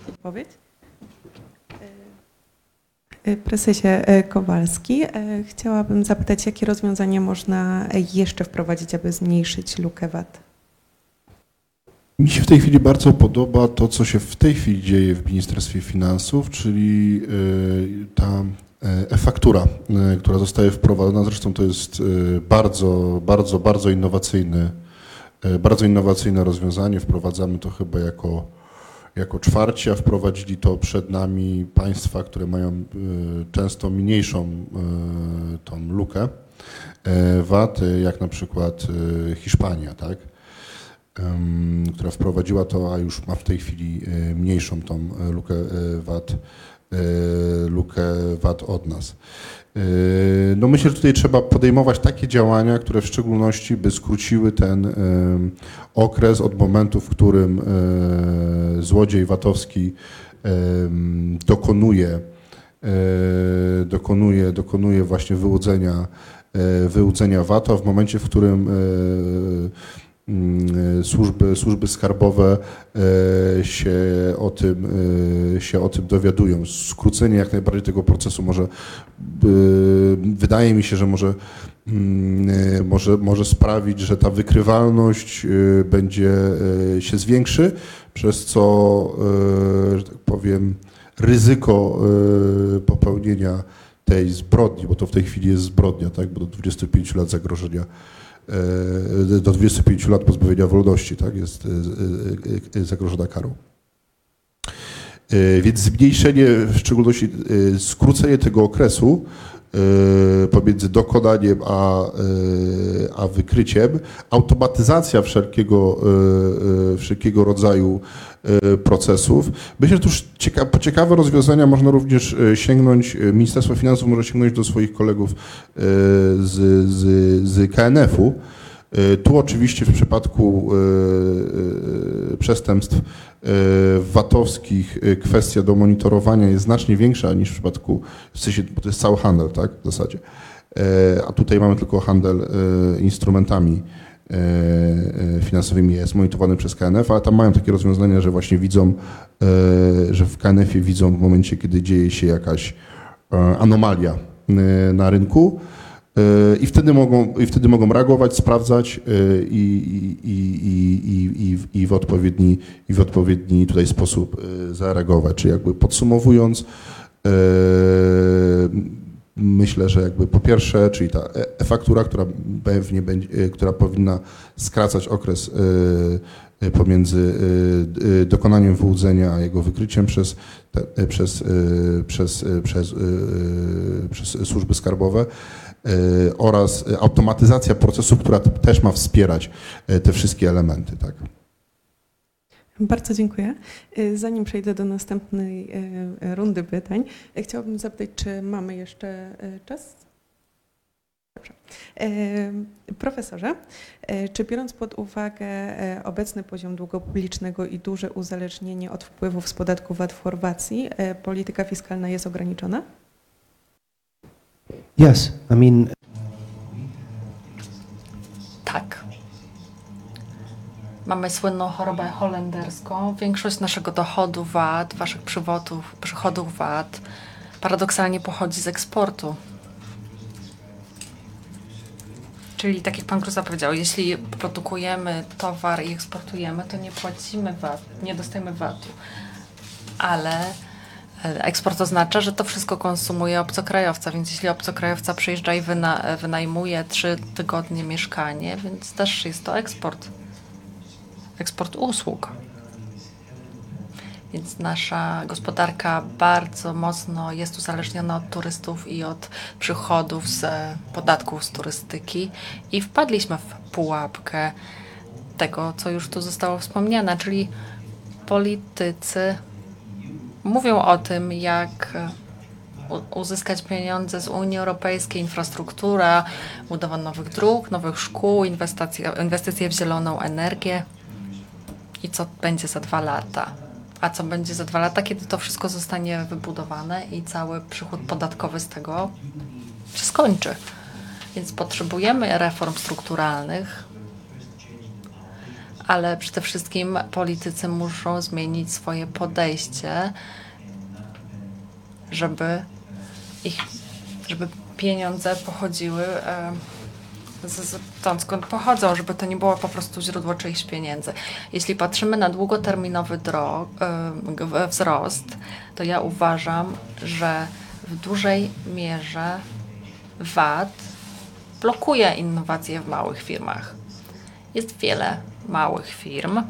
Odpowiedź? E, Prezesie e, Kowalski, e, chciałabym zapytać, jakie rozwiązania można e, jeszcze wprowadzić, aby zmniejszyć lukę VAT? Mi się w tej chwili bardzo podoba to, co się w tej chwili dzieje w Ministerstwie Finansów, czyli ta e-faktura, y, która zostaje wprowadzona. Zresztą to jest y, bardzo, bardzo, bardzo innowacyjny, bardzo innowacyjne rozwiązanie. Wprowadzamy to chyba jako, jako czwarci, a wprowadzili to przed nami państwa, które mają często mniejszą tą lukę VAT, jak na przykład Hiszpania, tak? która wprowadziła to, a już ma w tej chwili e, mniejszą tą e, lukę e, VAT, e, lukę VAT od nas. E, No myślę, że tutaj trzeba podejmować takie działania, które w szczególności by skróciły ten em, okres od momentu, w którym złodziej VAT-owski dokonuje, dokonuje, dokonuje właśnie wyłudzenia, wyłudzenia VAT-u, a w momencie, w którym służby, służby skarbowe e, się o, tym, e, się o tym dowiadują. Skrócenie jak najbardziej tego procesu może, e, wydaje mi się, że może, mm, może, może sprawić, że ta wykrywalność będzie się zwiększy, przez co, że tak powiem, ryzyko popełnienia tej zbrodni, bo to w tej chwili jest zbrodnia, tak, bo do 25 lat zagrożenia do 25 lat pozbawienia wolności, tak, jest e, e, e, zagrożona karą. E, Więc zmniejszenie, w szczególności e, skrócenie tego okresu e, pomiędzy dokonaniem a, e, a wykryciem, automatyzacja wszelkiego, e, wszelkiego rodzaju procesów. Myślę, że tu cieka po ciekawe rozwiązania można również sięgnąć, Ministerstwo Finansów może sięgnąć do swoich kolegów z, z, z KNF-u. E, Tu oczywiście w przypadku e, e, przestępstw VAT-owskich kwestia do monitorowania jest znacznie większa niż w przypadku, w sensie, bo to jest cały handel, tak, w zasadzie. A tutaj mamy tylko handel instrumentami finansowymi, jest monitorowany przez KNF, ale tam mają takie rozwiązania, że właśnie widzą, że w KNF-ie widzą w momencie, kiedy dzieje się jakaś anomalia na rynku, I wtedy mogą, i wtedy mogą reagować, sprawdzać e, i, i, i, i, i, w odpowiedni, i w odpowiedni tutaj sposób e, zareagować. Czyli jakby podsumowując, e, myślę, że jakby po pierwsze, czyli ta e- e-faktura, która pewnie będzie, e, która powinna skracać okres e, e, pomiędzy e, e, dokonaniem wyłudzenia a jego wykryciem przez, e, przez, e, przez, e, przez, e, przez służby skarbowe e, oraz e, automatyzacja procesu, która też ma wspierać e, te wszystkie elementy. Tak. Bardzo dziękuję. Y, Zanim przejdę do następnej y, rundy pytań, y, chciałabym zapytać, czy mamy jeszcze czas? Dobrze. Profesorze, czy biorąc pod uwagę obecny poziom długu publicznego i duże uzależnienie od wpływów z podatku VAT w Chorwacji, polityka fiskalna jest ograniczona? Yes, I mean, Tak. Mamy słynną chorobę holenderską. Większość naszego dochodu VAT, waszych przywodów, przychodów VAT paradoksalnie pochodzi z eksportu. Czyli tak jak pan Kruza powiedział, jeśli produkujemy towar i eksportujemy, to nie płacimy VAT, nie dostajemy VAT-u. Ale e, eksport oznacza, że to wszystko konsumuje obcokrajowca, więc jeśli obcokrajowca przyjeżdża i wyna, e, wynajmuje trzy tygodnie mieszkanie, więc też jest to eksport. Eksport usług. Więc nasza gospodarka bardzo mocno jest uzależniona od turystów i od przychodów z podatków z turystyki i wpadliśmy w pułapkę tego, co już tu zostało wspomniane, czyli politycy mówią o tym, jak uzyskać pieniądze z Unii Europejskiej, infrastruktura, budowa nowych dróg, nowych szkół, inwestycje, inwestycje w zieloną energię i co będzie za dwa lata. A co będzie za dwa lata, kiedy to wszystko zostanie wybudowane i cały przychód podatkowy z tego się skończy. Więc potrzebujemy reform strukturalnych, ale przede wszystkim politycy muszą zmienić swoje podejście, żeby ich, żeby pieniądze pochodziły e, z, stąd, skąd pochodzą, żeby to nie było po prostu źródło czyichś pieniędzy. Jeśli patrzymy na długoterminowy dro, y, g- wzrost, to ja uważam, że w dużej mierze VAT blokuje innowacje w małych firmach. Jest wiele małych firm,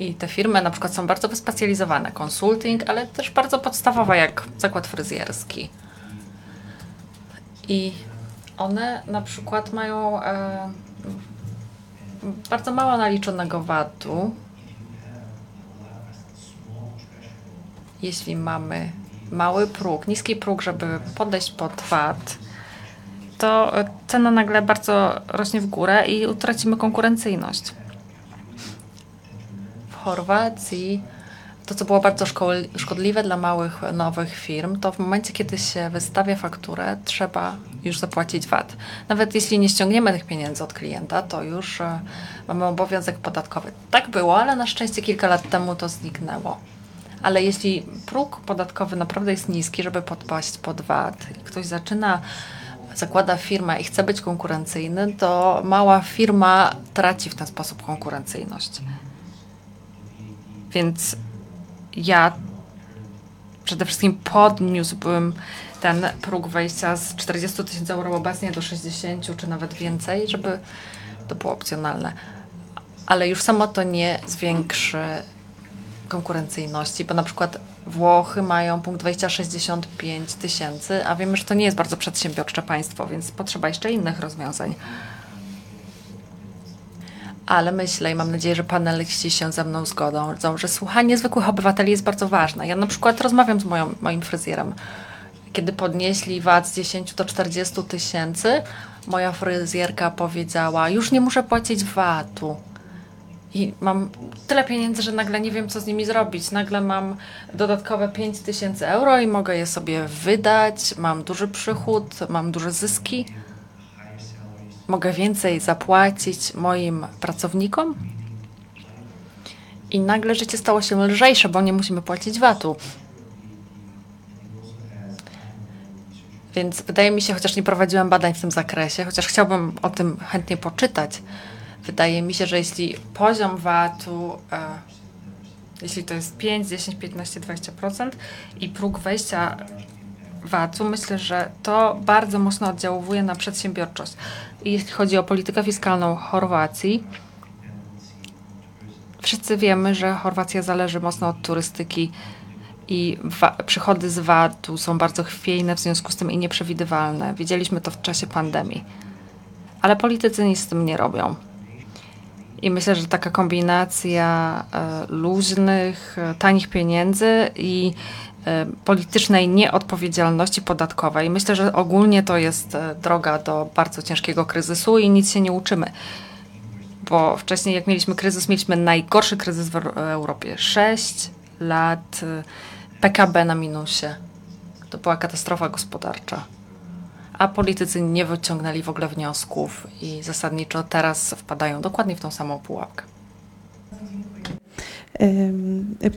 i te firmy na przykład są bardzo wyspecjalizowane, konsulting, ale też bardzo podstawowe, jak zakład fryzjerski. I one na przykład mają e, bardzo mało naliczonego VAT-u. Jeśli mamy mały próg, niski próg, żeby podejść pod VAT, to e, cena nagle bardzo rośnie w górę i utracimy konkurencyjność. W Chorwacji to, co było bardzo szkodliwe dla małych, nowych firm, to w momencie, kiedy się wystawia fakturę, trzeba już zapłacić VAT. Nawet jeśli nie ściągniemy tych pieniędzy od klienta, to już e, mamy obowiązek podatkowy. Tak było, ale na szczęście kilka lat temu to zniknęło. Ale jeśli próg podatkowy naprawdę jest niski, żeby podpaść pod VAT ktoś zaczyna, zakłada firmę i chce być konkurencyjny, to mała firma traci w ten sposób konkurencyjność. Więc ja przede wszystkim podniósłbym ten próg wejścia z 40 tysięcy euro obecnie do 60 czy nawet więcej, żeby to było opcjonalne. Ale już samo to nie zwiększy konkurencyjności, bo na przykład Włochy mają punkt wejścia 65 tysięcy, a wiemy, że to nie jest bardzo przedsiębiorcze państwo, więc potrzeba jeszcze innych rozwiązań. Ale myślę i mam nadzieję, że paneliści się ze mną zgodzą, że słuchanie zwykłych obywateli jest bardzo ważne. Ja na przykład rozmawiam z moją, moim fryzjerem. Kiedy podnieśli VAT z 10 do 40 tysięcy, moja fryzjerka powiedziała, już nie muszę płacić VAT-u. I mam tyle pieniędzy, że nagle nie wiem, co z nimi zrobić. Nagle mam dodatkowe 5 tysięcy euro i mogę je sobie wydać. Mam duży przychód, mam duże zyski. Mogę więcej zapłacić moim pracownikom. I nagle życie stało się lżejsze, bo nie musimy płacić VAT-u. Więc wydaje mi się, chociaż nie prowadziłam badań w tym zakresie, chociaż chciałbym o tym chętnie poczytać, wydaje mi się, że jeśli poziom VAT-u, e, jeśli to jest 5, 10, 15, 20% i próg wejścia VAT-u, myślę, że to bardzo mocno oddziałuje na przedsiębiorczość. Jeśli chodzi o politykę fiskalną Chorwacji, wszyscy wiemy, że Chorwacja zależy mocno od turystyki i przychody z VAT-u są bardzo chwiejne, w związku z tym i nieprzewidywalne. Widzieliśmy to w czasie pandemii. Ale politycy nic z tym nie robią. I myślę, że taka kombinacja e, luźnych, e, tanich pieniędzy i politycznej nieodpowiedzialności podatkowej, myślę, że ogólnie to jest e, droga do bardzo ciężkiego kryzysu i nic się nie uczymy. Bo wcześniej, jak mieliśmy kryzys, mieliśmy najgorszy kryzys w Euro- Europie. Sześć lat e, PKB na minusie. To była katastrofa gospodarcza. A politycy nie wyciągnęli w ogóle wniosków i zasadniczo teraz wpadają dokładnie w tą samą pułapkę.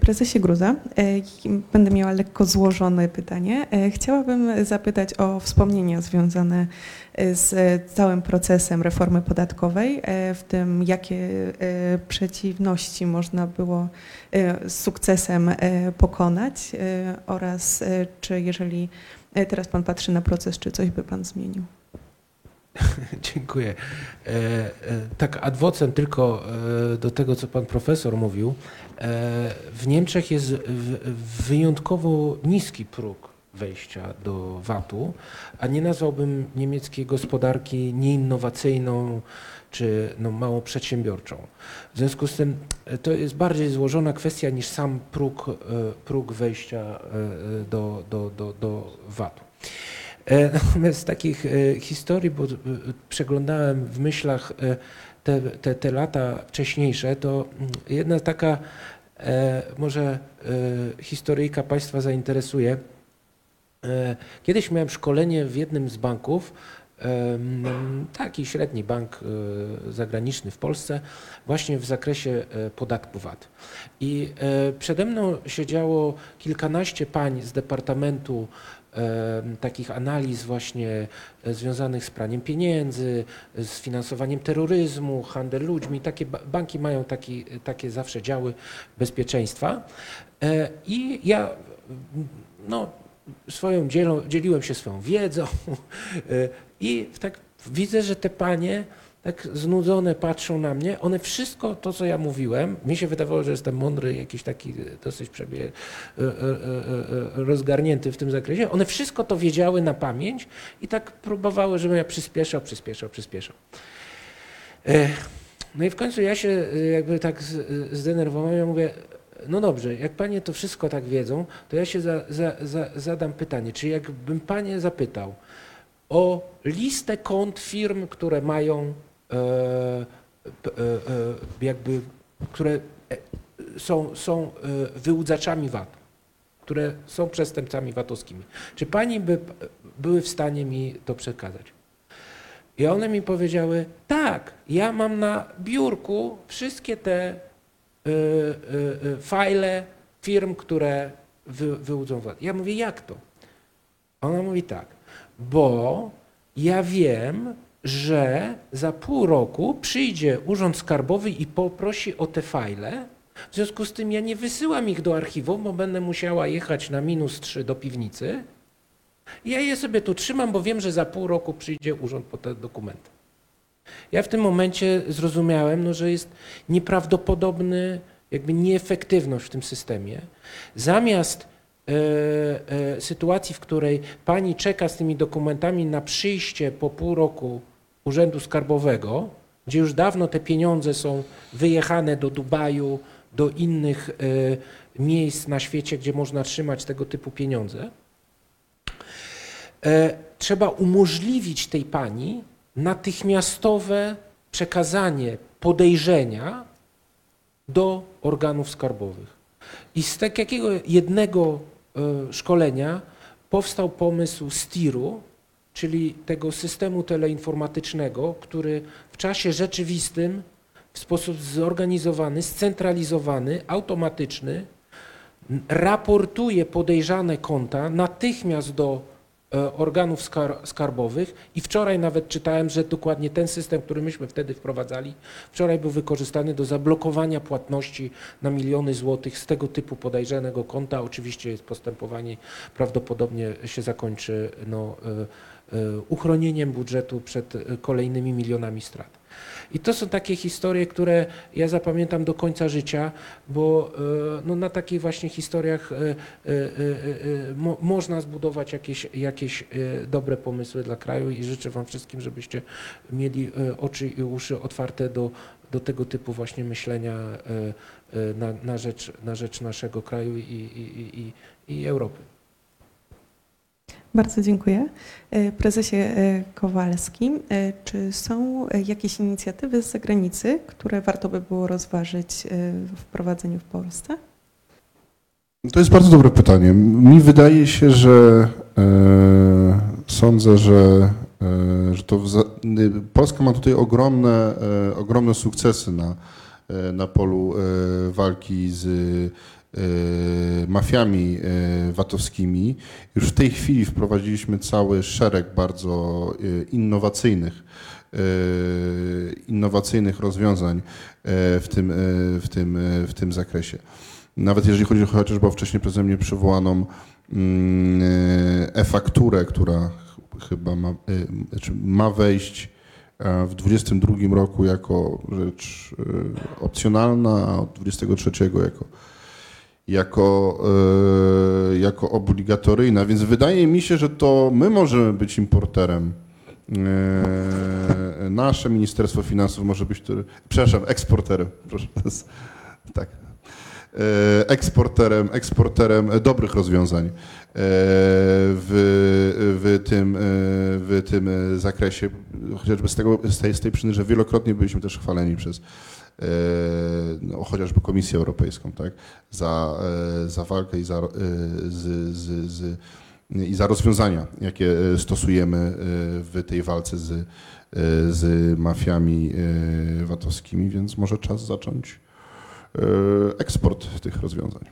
Prezesie Gruza, e, będę miała lekko złożone pytanie. E, Chciałabym zapytać o wspomnienia związane e, z całym procesem reformy podatkowej, w tym jakie przeciwności można było z sukcesem pokonać oraz czy jeżeli teraz Pan patrzy na proces, czy coś by Pan zmienił? [LAUGHS] Dziękuję. E, e, tak ad vocem tylko e, do tego, co pan profesor mówił. W Niemczech jest wyjątkowo niski próg wejścia do VAT-u, a nie nazwałbym niemieckiej gospodarki nieinnowacyjną czy no, mało przedsiębiorczą. W związku z tym to jest bardziej złożona kwestia niż sam próg, próg wejścia do, do, do, do VAT-u. E, Natomiast z takich e, historii, bo e, przeglądałem w myślach te, te, te lata wcześniejsze, to mm, jedna taka może historyjka Państwa zainteresuje. Kiedyś miałem szkolenie w jednym z banków, em, taki średni bank zagraniczny w Polsce, właśnie w zakresie podatku VAT. I przede mną siedziało kilkanaście pań z departamentu takich analiz właśnie e, związanych z praniem pieniędzy, z finansowaniem terroryzmu, handel ludźmi. Takie ba- banki mają taki, takie zawsze działy bezpieczeństwa. E, I ja no, swoją dzielą, dzieliłem się swoją wiedzą [LAUGHS] e, i tak widzę, że te panie tak znudzone patrzą na mnie. One wszystko to, co ja mówiłem, mi się wydawało, że jestem mądry, jakiś taki dosyć przebie, e, e, e, e, rozgarnięty w tym zakresie. One wszystko to wiedziały na pamięć i tak próbowały, żebym ja przyspieszał, przyspieszał, przyspieszał. E, No i w końcu ja się e, jakby tak e, zdenerwowałem, ja mówię, no dobrze, jak panie to wszystko tak wiedzą, to ja się za, za, za, zadam pytanie, czy jakbym panie zapytał o listę kont firm, które mają e, e, e, jakby, które e, są, są e, wyłudzaczami VAT, które są przestępcami VAT-owskimi. Czy pani by były w stanie mi to przekazać? I one mi powiedziały, tak, ja mam na biurku wszystkie te y, y, fajle firm, które wy, wyłudzą VAT. Ja mówię, jak to? Ona mówi tak, bo ja wiem, że za pół roku przyjdzie Urząd Skarbowy i poprosi o te fajle. W związku z tym ja nie wysyłam ich do archiwum, bo będę musiała jechać na minus 3 do piwnicy. Ja je sobie tu trzymam, bo wiem, że za pół roku przyjdzie urząd po te dokumenty. Ja w tym momencie zrozumiałem, no, że jest nieprawdopodobny jakby nieefektywność w tym systemie. Zamiast e, e, sytuacji, w której pani czeka z tymi dokumentami na przyjście po pół roku Urzędu Skarbowego, gdzie już dawno te pieniądze są wyjechane do Dubaju, do innych e, miejsc na świecie, gdzie można trzymać tego typu pieniądze, e, trzeba umożliwić tej pani natychmiastowe przekazanie podejrzenia do organów skarbowych. I z takiego jednego e, szkolenia powstał pomysł STIR-u, czyli tego systemu teleinformatycznego, który w czasie rzeczywistym w sposób zorganizowany, scentralizowany, automatyczny raportuje podejrzane konta natychmiast do e, organów skar skarbowych i wczoraj nawet czytałem, że dokładnie ten system, który myśmy wtedy wprowadzali, wczoraj był wykorzystany do zablokowania płatności na miliony złotych z tego typu podejrzanego konta. Oczywiście jest postępowanie, prawdopodobnie się zakończy no, e, uchronieniem budżetu przed e, kolejnymi milionami strat. I to są takie historie, które ja zapamiętam do końca życia, bo e, no, na takich właśnie historiach mo, można zbudować jakieś, jakieś dobre pomysły dla kraju i życzę Wam wszystkim, żebyście mieli oczy i uszy otwarte do, do tego typu właśnie myślenia na, na, rzecz, na rzecz naszego kraju i, i, i, i Europy. Bardzo dziękuję. E, Prezesie e, Kowalski, e, czy są jakieś inicjatywy z zagranicy, które warto by było rozważyć w wprowadzeniu w Polsce? To jest bardzo dobre pytanie. Mi wydaje się, że e, sądzę, że, e, że to y, Polska ma tutaj ogromne, e, ogromne sukcesy na, na polu walki z mafiami e, VAT-owskimi. Już w tej chwili wprowadziliśmy cały szereg bardzo e, innowacyjnych e, innowacyjnych rozwiązań e, w tym, e, w tym, e, w tym zakresie. Nawet jeżeli chodzi chociażby o wcześniej przeze mnie przywołaną mm, e, e-fakturę, która ch- chyba ma, e, znaczy ma wejść e, w 2022 roku jako rzecz e, opcjonalna, a od 2023 jako, jako, e, jako obligatoryjna. Więc wydaje mi się, że to my możemy być importerem. E, Nasze Ministerstwo Finansów może być, przepraszam, eksporterem. Proszę, tak e, eksporterem, eksporterem dobrych rozwiązań w, w, tym, w tym zakresie, chociażby z, tego, z, tej, z tej przyczyny, że wielokrotnie byliśmy też chwaleni przez no, chociażby Komisję Europejską, tak, za, e, za walkę i za, e, z, z, z, i za rozwiązania, jakie e, stosujemy e, w tej walce z, e, z mafiami e, VAT-owskimi, więc może czas zacząć e, eksport tych rozwiązań.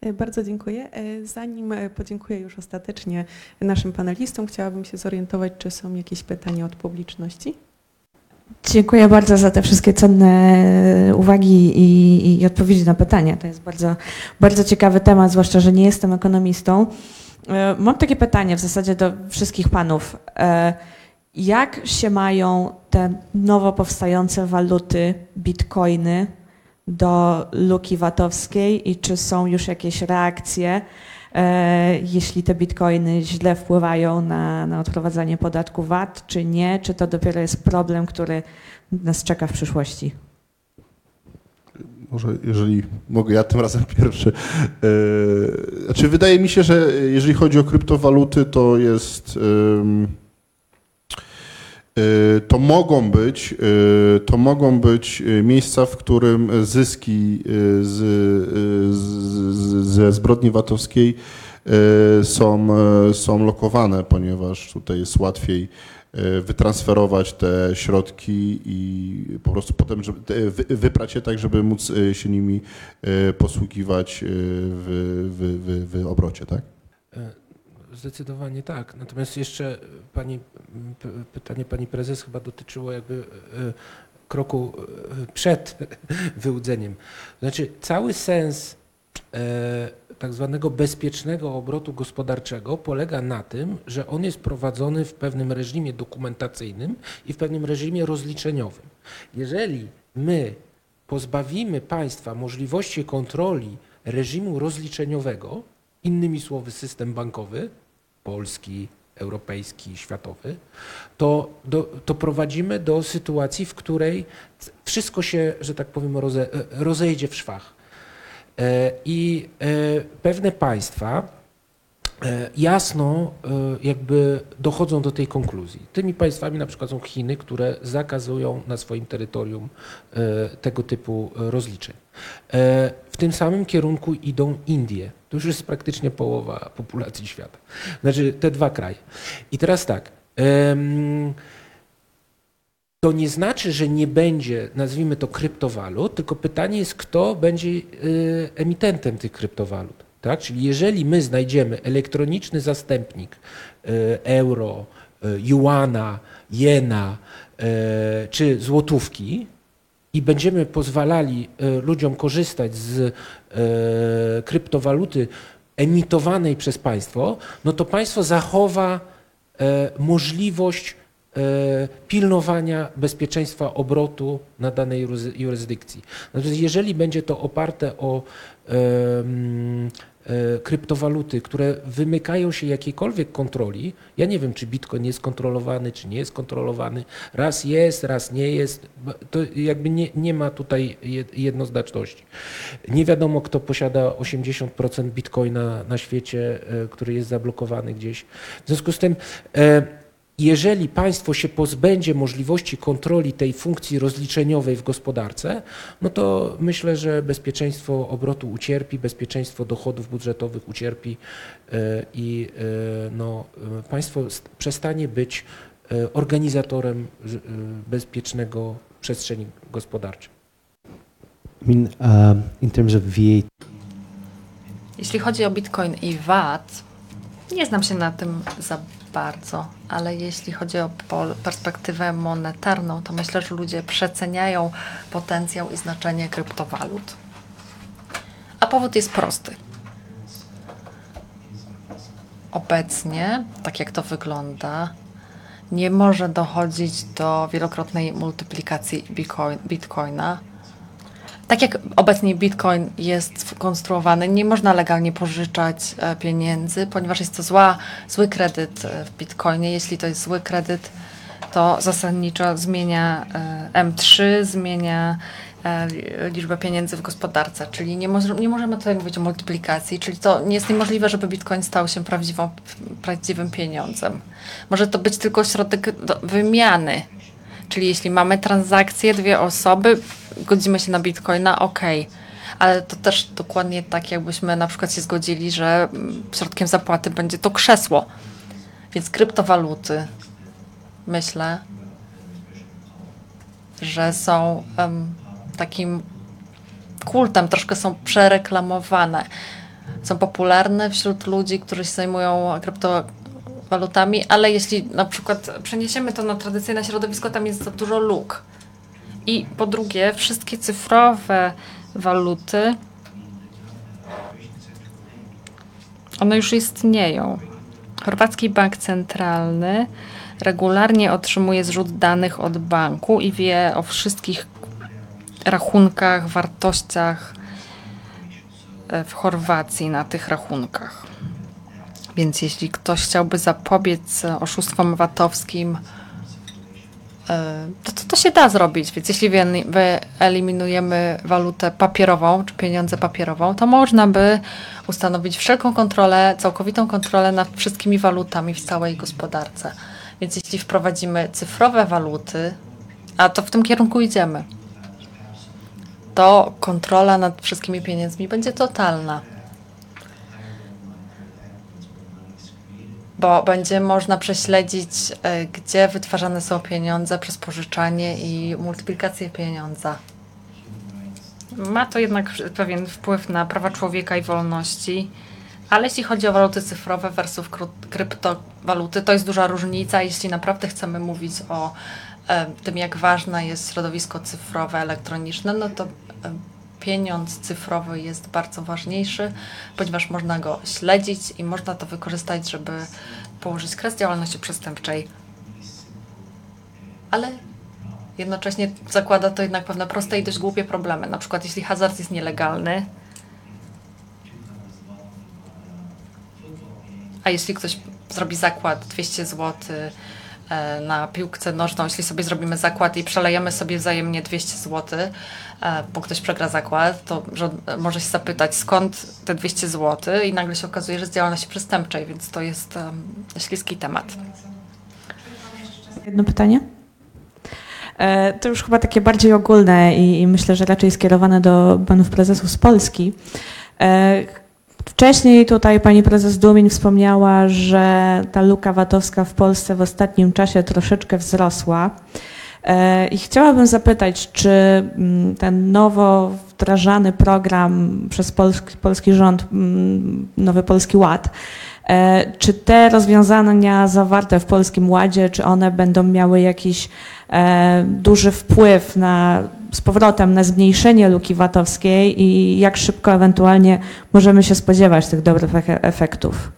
E, Bardzo dziękuję. E, Zanim e, podziękuję już ostatecznie naszym panelistom, chciałabym się zorientować, czy są jakieś pytania od publiczności. Dziękuję bardzo za te wszystkie cenne uwagi i, i odpowiedzi na pytania. To jest bardzo, bardzo ciekawy temat, zwłaszcza, że nie jestem ekonomistą. E, Mam takie pytanie w zasadzie do wszystkich panów. E, Jak się mają te nowo powstające waluty, bitcoiny do luki VAT-owskiej i czy są już jakieś reakcje, e, jeśli te bitcoiny źle wpływają na, na odprowadzanie podatku VAT, czy nie? Czy to dopiero jest problem, który nas czeka w przyszłości? Może jeżeli mogę ja tym razem [LAUGHS] pierwszy. E, Znaczy wydaje mi się, że jeżeli chodzi o kryptowaluty, to jest e, to mogą być e, to mogą być e, miejsca, w którym zyski e, z, e, z, ze zbrodni VAT-owskiej e, są, e, są lokowane, ponieważ tutaj jest łatwiej e, wytransferować te środki i po prostu potem żeby, wyprać je tak, żeby móc e, się nimi e, posługiwać e, w, w, w, w obrocie, tak? E, Zdecydowanie tak. Natomiast jeszcze pani, m, p- pytanie pani prezes chyba dotyczyło jakby e, kroku e, przed [LAUGHS] wyłudzeniem. Znaczy cały sens e, tak zwanego bezpiecznego obrotu gospodarczego polega na tym, że on jest prowadzony w pewnym reżimie dokumentacyjnym i w pewnym reżimie rozliczeniowym. Jeżeli my pozbawimy państwa możliwości kontroli reżimu rozliczeniowego, innymi słowy system bankowy, polski, europejski, światowy, to, do, to prowadzimy do sytuacji, w której wszystko się, że tak powiem, roze, rozejdzie w szwach. E, I e, pewne państwa jasno e, jakby dochodzą do tej konkluzji. Tymi państwami na przykład są Chiny, które zakazują na swoim terytorium e, tego typu e, rozliczeń. E, W tym samym kierunku idą Indie. To już jest praktycznie połowa populacji świata. Znaczy te dwa kraje. I teraz tak. to nie znaczy, że nie będzie, nazwijmy to, kryptowalut, tylko pytanie jest, kto będzie emitentem tych kryptowalut. Tak? Czyli jeżeli my znajdziemy elektroniczny zastępnik y, euro, y, juana, jena y, czy złotówki i będziemy pozwalali ludziom korzystać z kryptowaluty emitowanej przez państwo, no to państwo zachowa e, możliwość e, pilnowania bezpieczeństwa obrotu na danej jurys- jurysdykcji. Natomiast jeżeli będzie to oparte o e, kryptowaluty, które wymykają się jakiejkolwiek kontroli, ja nie wiem, czy Bitcoin jest kontrolowany, czy nie jest kontrolowany, raz jest, raz nie jest, to jakby nie, nie ma tutaj je- jednoznaczności. Nie wiadomo, kto posiada 80% bitcoina na świecie, e, który jest zablokowany gdzieś. W związku z tym, e, jeżeli państwo się pozbędzie możliwości kontroli tej funkcji rozliczeniowej w gospodarce, no to myślę, że bezpieczeństwo obrotu ucierpi, bezpieczeństwo dochodów budżetowych ucierpi e, i e, no, e, państwo st- przestanie być organizatorem bezpiecznego przestrzeni gospodarczej. I mean, um, in terms of VAT, Jeśli chodzi o Bitcoin i VAT, nie znam się na tym za bardzo, ale jeśli chodzi o perspektywę monetarną, to myślę, że ludzie przeceniają potencjał i znaczenie kryptowalut. A powód jest prosty. Obecnie, tak jak to wygląda, nie może dochodzić do wielokrotnej multiplikacji bitcoin, bitcoina. Tak jak obecnie Bitcoin jest konstruowany, nie można legalnie pożyczać e, pieniędzy, ponieważ jest to zła, zły kredyt e, w Bitcoinie. Jeśli to jest zły kredyt, to zasadniczo zmienia e, M3, zmienia liczbę pieniędzy w gospodarce, czyli nie, moż, nie możemy tutaj mówić o multiplikacji, czyli to nie jest niemożliwe, żeby Bitcoin stał się prawdziwą, prawdziwym pieniądzem. Może to być tylko środek wymiany, Czyli jeśli mamy transakcję, dwie osoby, godzimy się na bitcoina, ok. Ale to też dokładnie tak, jakbyśmy na przykład się zgodzili, że mm, środkiem zapłaty będzie to krzesło. Więc kryptowaluty, myślę, że są takim kultem, troszkę są przereklamowane. Są popularne wśród ludzi, którzy się zajmują kryptowalutami, ale jeśli na przykład przeniesiemy to na tradycyjne środowisko, tam jest za dużo luk. I po drugie, wszystkie cyfrowe waluty, one już istnieją. Chorwacki Bank Centralny regularnie otrzymuje zrzut danych od banku i wie o wszystkich rachunkach, wartościach e, w Chorwacji na tych rachunkach. Więc jeśli ktoś chciałby zapobiec e, oszustwom VAT-owskim, e, to, to, to się da zrobić. Więc jeśli wyeli- wyeliminujemy walutę papierową, czy pieniądze papierową, to można by ustanowić wszelką kontrolę, całkowitą kontrolę nad wszystkimi walutami w całej gospodarce. Więc jeśli wprowadzimy cyfrowe waluty, a to w tym kierunku idziemy, to kontrola nad wszystkimi pieniędzmi będzie totalna. Bo będzie można prześledzić, e, gdzie wytwarzane są pieniądze przez pożyczanie i multiplikację pieniądza. Ma to jednak pewien wpływ na prawa człowieka i wolności, ale jeśli chodzi o waluty cyfrowe versus kryptowaluty, to jest duża różnica. Jeśli naprawdę chcemy mówić o e, tym, jak ważne jest środowisko cyfrowe, elektroniczne, no to e, pieniądz cyfrowy jest bardzo ważniejszy, ponieważ można go śledzić i można to wykorzystać, żeby położyć kres działalności przestępczej. Ale jednocześnie zakłada to jednak pewne proste i dość głupie problemy. Na przykład jeśli hazard jest nielegalny, a jeśli ktoś zrobi zakład 200 zł na piłkę nożną, jeśli sobie zrobimy zakład i przelejemy sobie wzajemnie 200 zł, e, bo ktoś przegra zakład, to może się zapytać skąd te 200 zł i nagle się okazuje, że z działalności przestępczej, więc to jest em, śliski temat. Jedno pytanie? E, To już chyba takie bardziej ogólne i myślę, że raczej skierowane do panów prezesów z Polski. Wcześniej tutaj pani prezes Dumień wspomniała, że ta luka VAT-owska w Polsce w ostatnim czasie troszeczkę wzrosła. E, I chciałabym zapytać, czy mm, ten nowo wdrażany program przez polski, polski rząd, mm, Nowy Polski Ład, E, Czy te rozwiązania zawarte w Polskim Ładzie, czy one będą miały jakiś e, duży wpływ na, z powrotem na zmniejszenie luki VAT-owskiej i jak szybko ewentualnie możemy się spodziewać tych dobrych efe- efektów?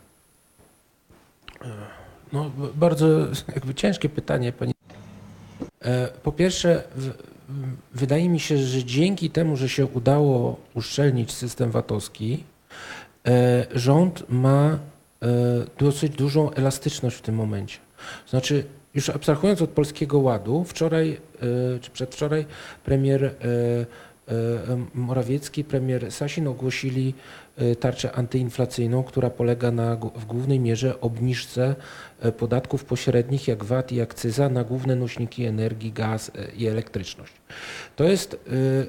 No, bardzo jakby ciężkie pytanie, pani. E, Po pierwsze, wydaje mi się, że dzięki temu, że się udało uszczelnić system VAT-owski, e, rząd ma e, dosyć dużą elastyczność w tym momencie. Znaczy, już abstrahując od Polskiego Ładu, wczoraj e, czy przedwczoraj premier e, Morawiecki, premier Sasin ogłosili e, tarczę antyinflacyjną, która polega na w głównej mierze obniżce e, podatków pośrednich jak VAT i akcyza na główne nośniki energii, gaz e, i elektryczność. To jest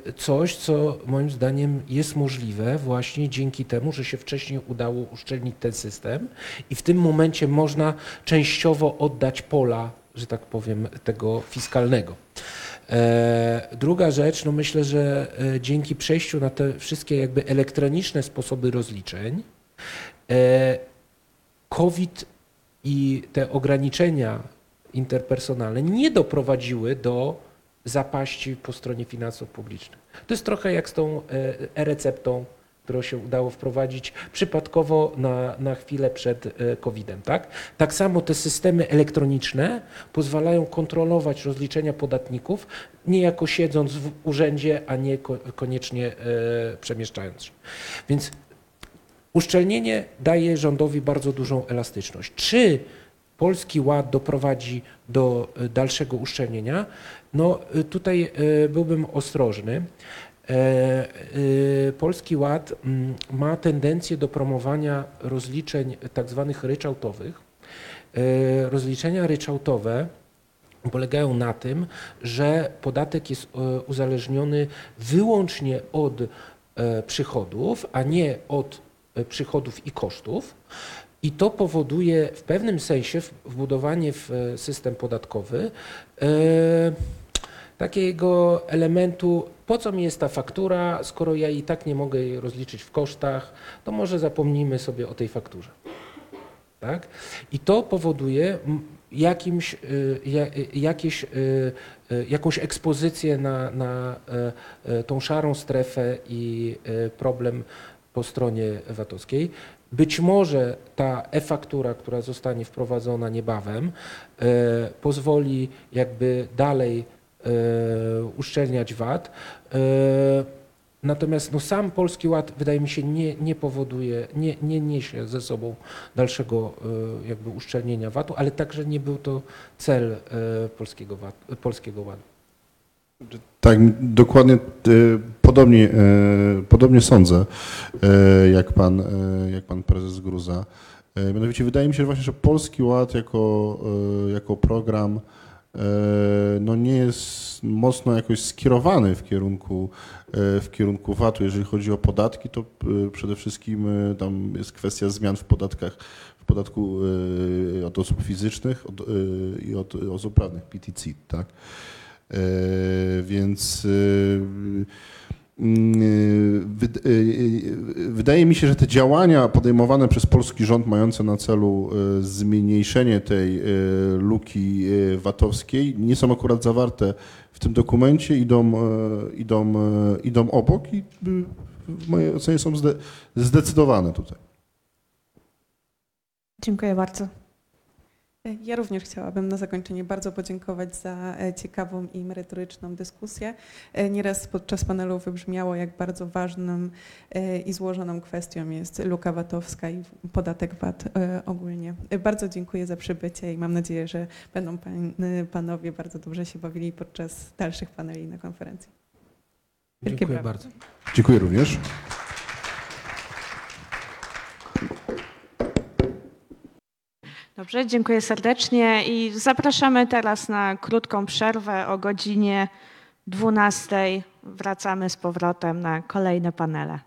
e, coś, co moim zdaniem jest możliwe właśnie dzięki temu, że się wcześniej udało uszczelnić ten system i w tym momencie można częściowo oddać pola, że tak powiem, tego fiskalnego. E, Druga rzecz, no myślę, że e, dzięki przejściu na te wszystkie jakby elektroniczne sposoby rozliczeń, e, COVID i te ograniczenia interpersonalne nie doprowadziły do zapaści po stronie finansów publicznych. To jest trochę jak z tą e-receptą, którą się udało wprowadzić przypadkowo na, na chwilę przed e, COVID-em. Tak? tak samo te systemy elektroniczne pozwalają kontrolować rozliczenia podatników, niejako siedząc w urzędzie, a nie ko- koniecznie e, przemieszczając się. Więc uszczelnienie daje rządowi bardzo dużą elastyczność. Czy Polski Ład doprowadzi do e, dalszego uszczelnienia? No tutaj byłbym ostrożny. E, e, Polski Ład mm, ma tendencję do promowania rozliczeń tak zwanych ryczałtowych. E, Rozliczenia ryczałtowe polegają na tym, że podatek jest uzależniony wyłącznie od przychodów, a nie od przychodów i kosztów. I to powoduje w pewnym sensie wbudowanie w system podatkowy takiego elementu, po co mi jest ta faktura, skoro ja i tak nie mogę jej rozliczyć w kosztach, to może zapomnijmy sobie o tej fakturze. Tak? I to powoduje jakimś, y, y, jakieś, y, jakąś ekspozycję na, na tą szarą strefę i problem po stronie VAT-owskiej. Być może ta e-faktura, która zostanie wprowadzona niebawem, pozwoli jakby dalej uszczelniać VAT. Y, Natomiast no, sam Polski Ład wydaje mi się nie, nie powoduje, nie, nie niesie ze sobą dalszego y, jakby uszczelnienia VAT-u, ale także nie był to cel polskiego, VAT, polskiego Ładu. Tak, dokładnie e, podobnie, e, podobnie sądzę, e, jak pan, e, jak pan prezes Gruza. E, Mianowicie wydaje mi się że właśnie, że Polski Ład jako, e, jako program e, no nie jest mocno jakoś skierowany w kierunku, e, w kierunku VAT-u. Jeżeli chodzi o podatki, to e, przede wszystkim e, tam jest kwestia zmian w podatkach, w podatku e, od osób fizycznych e, i od osób prawnych, PTC, tak? E, Więc e, e, e, wydaje mi się, że te działania podejmowane przez polski rząd mające na celu zmniejszenie tej luki VAT-owskiej nie są akurat zawarte w tym dokumencie, idą, idą, idą obok i w mojej ocenie są zde- zdecydowane tutaj. Dziękuję bardzo. Ja również chciałabym na zakończenie bardzo podziękować za e, ciekawą i merytoryczną dyskusję. E, Nieraz podczas panelu wybrzmiało, jak bardzo ważną e, i złożoną kwestią jest luka VAT-owska i podatek VAT ogólnie. Bardzo dziękuję za przybycie i mam nadzieję, że będą pan, panowie bardzo dobrze się bawili podczas dalszych paneli na konferencji. Wielkie Dziękuję brawa. bardzo. Dziękuję również. Dobrze, dziękuję serdecznie i zapraszamy teraz na krótką przerwę o godzinie 12. Wracamy z powrotem na kolejne panele.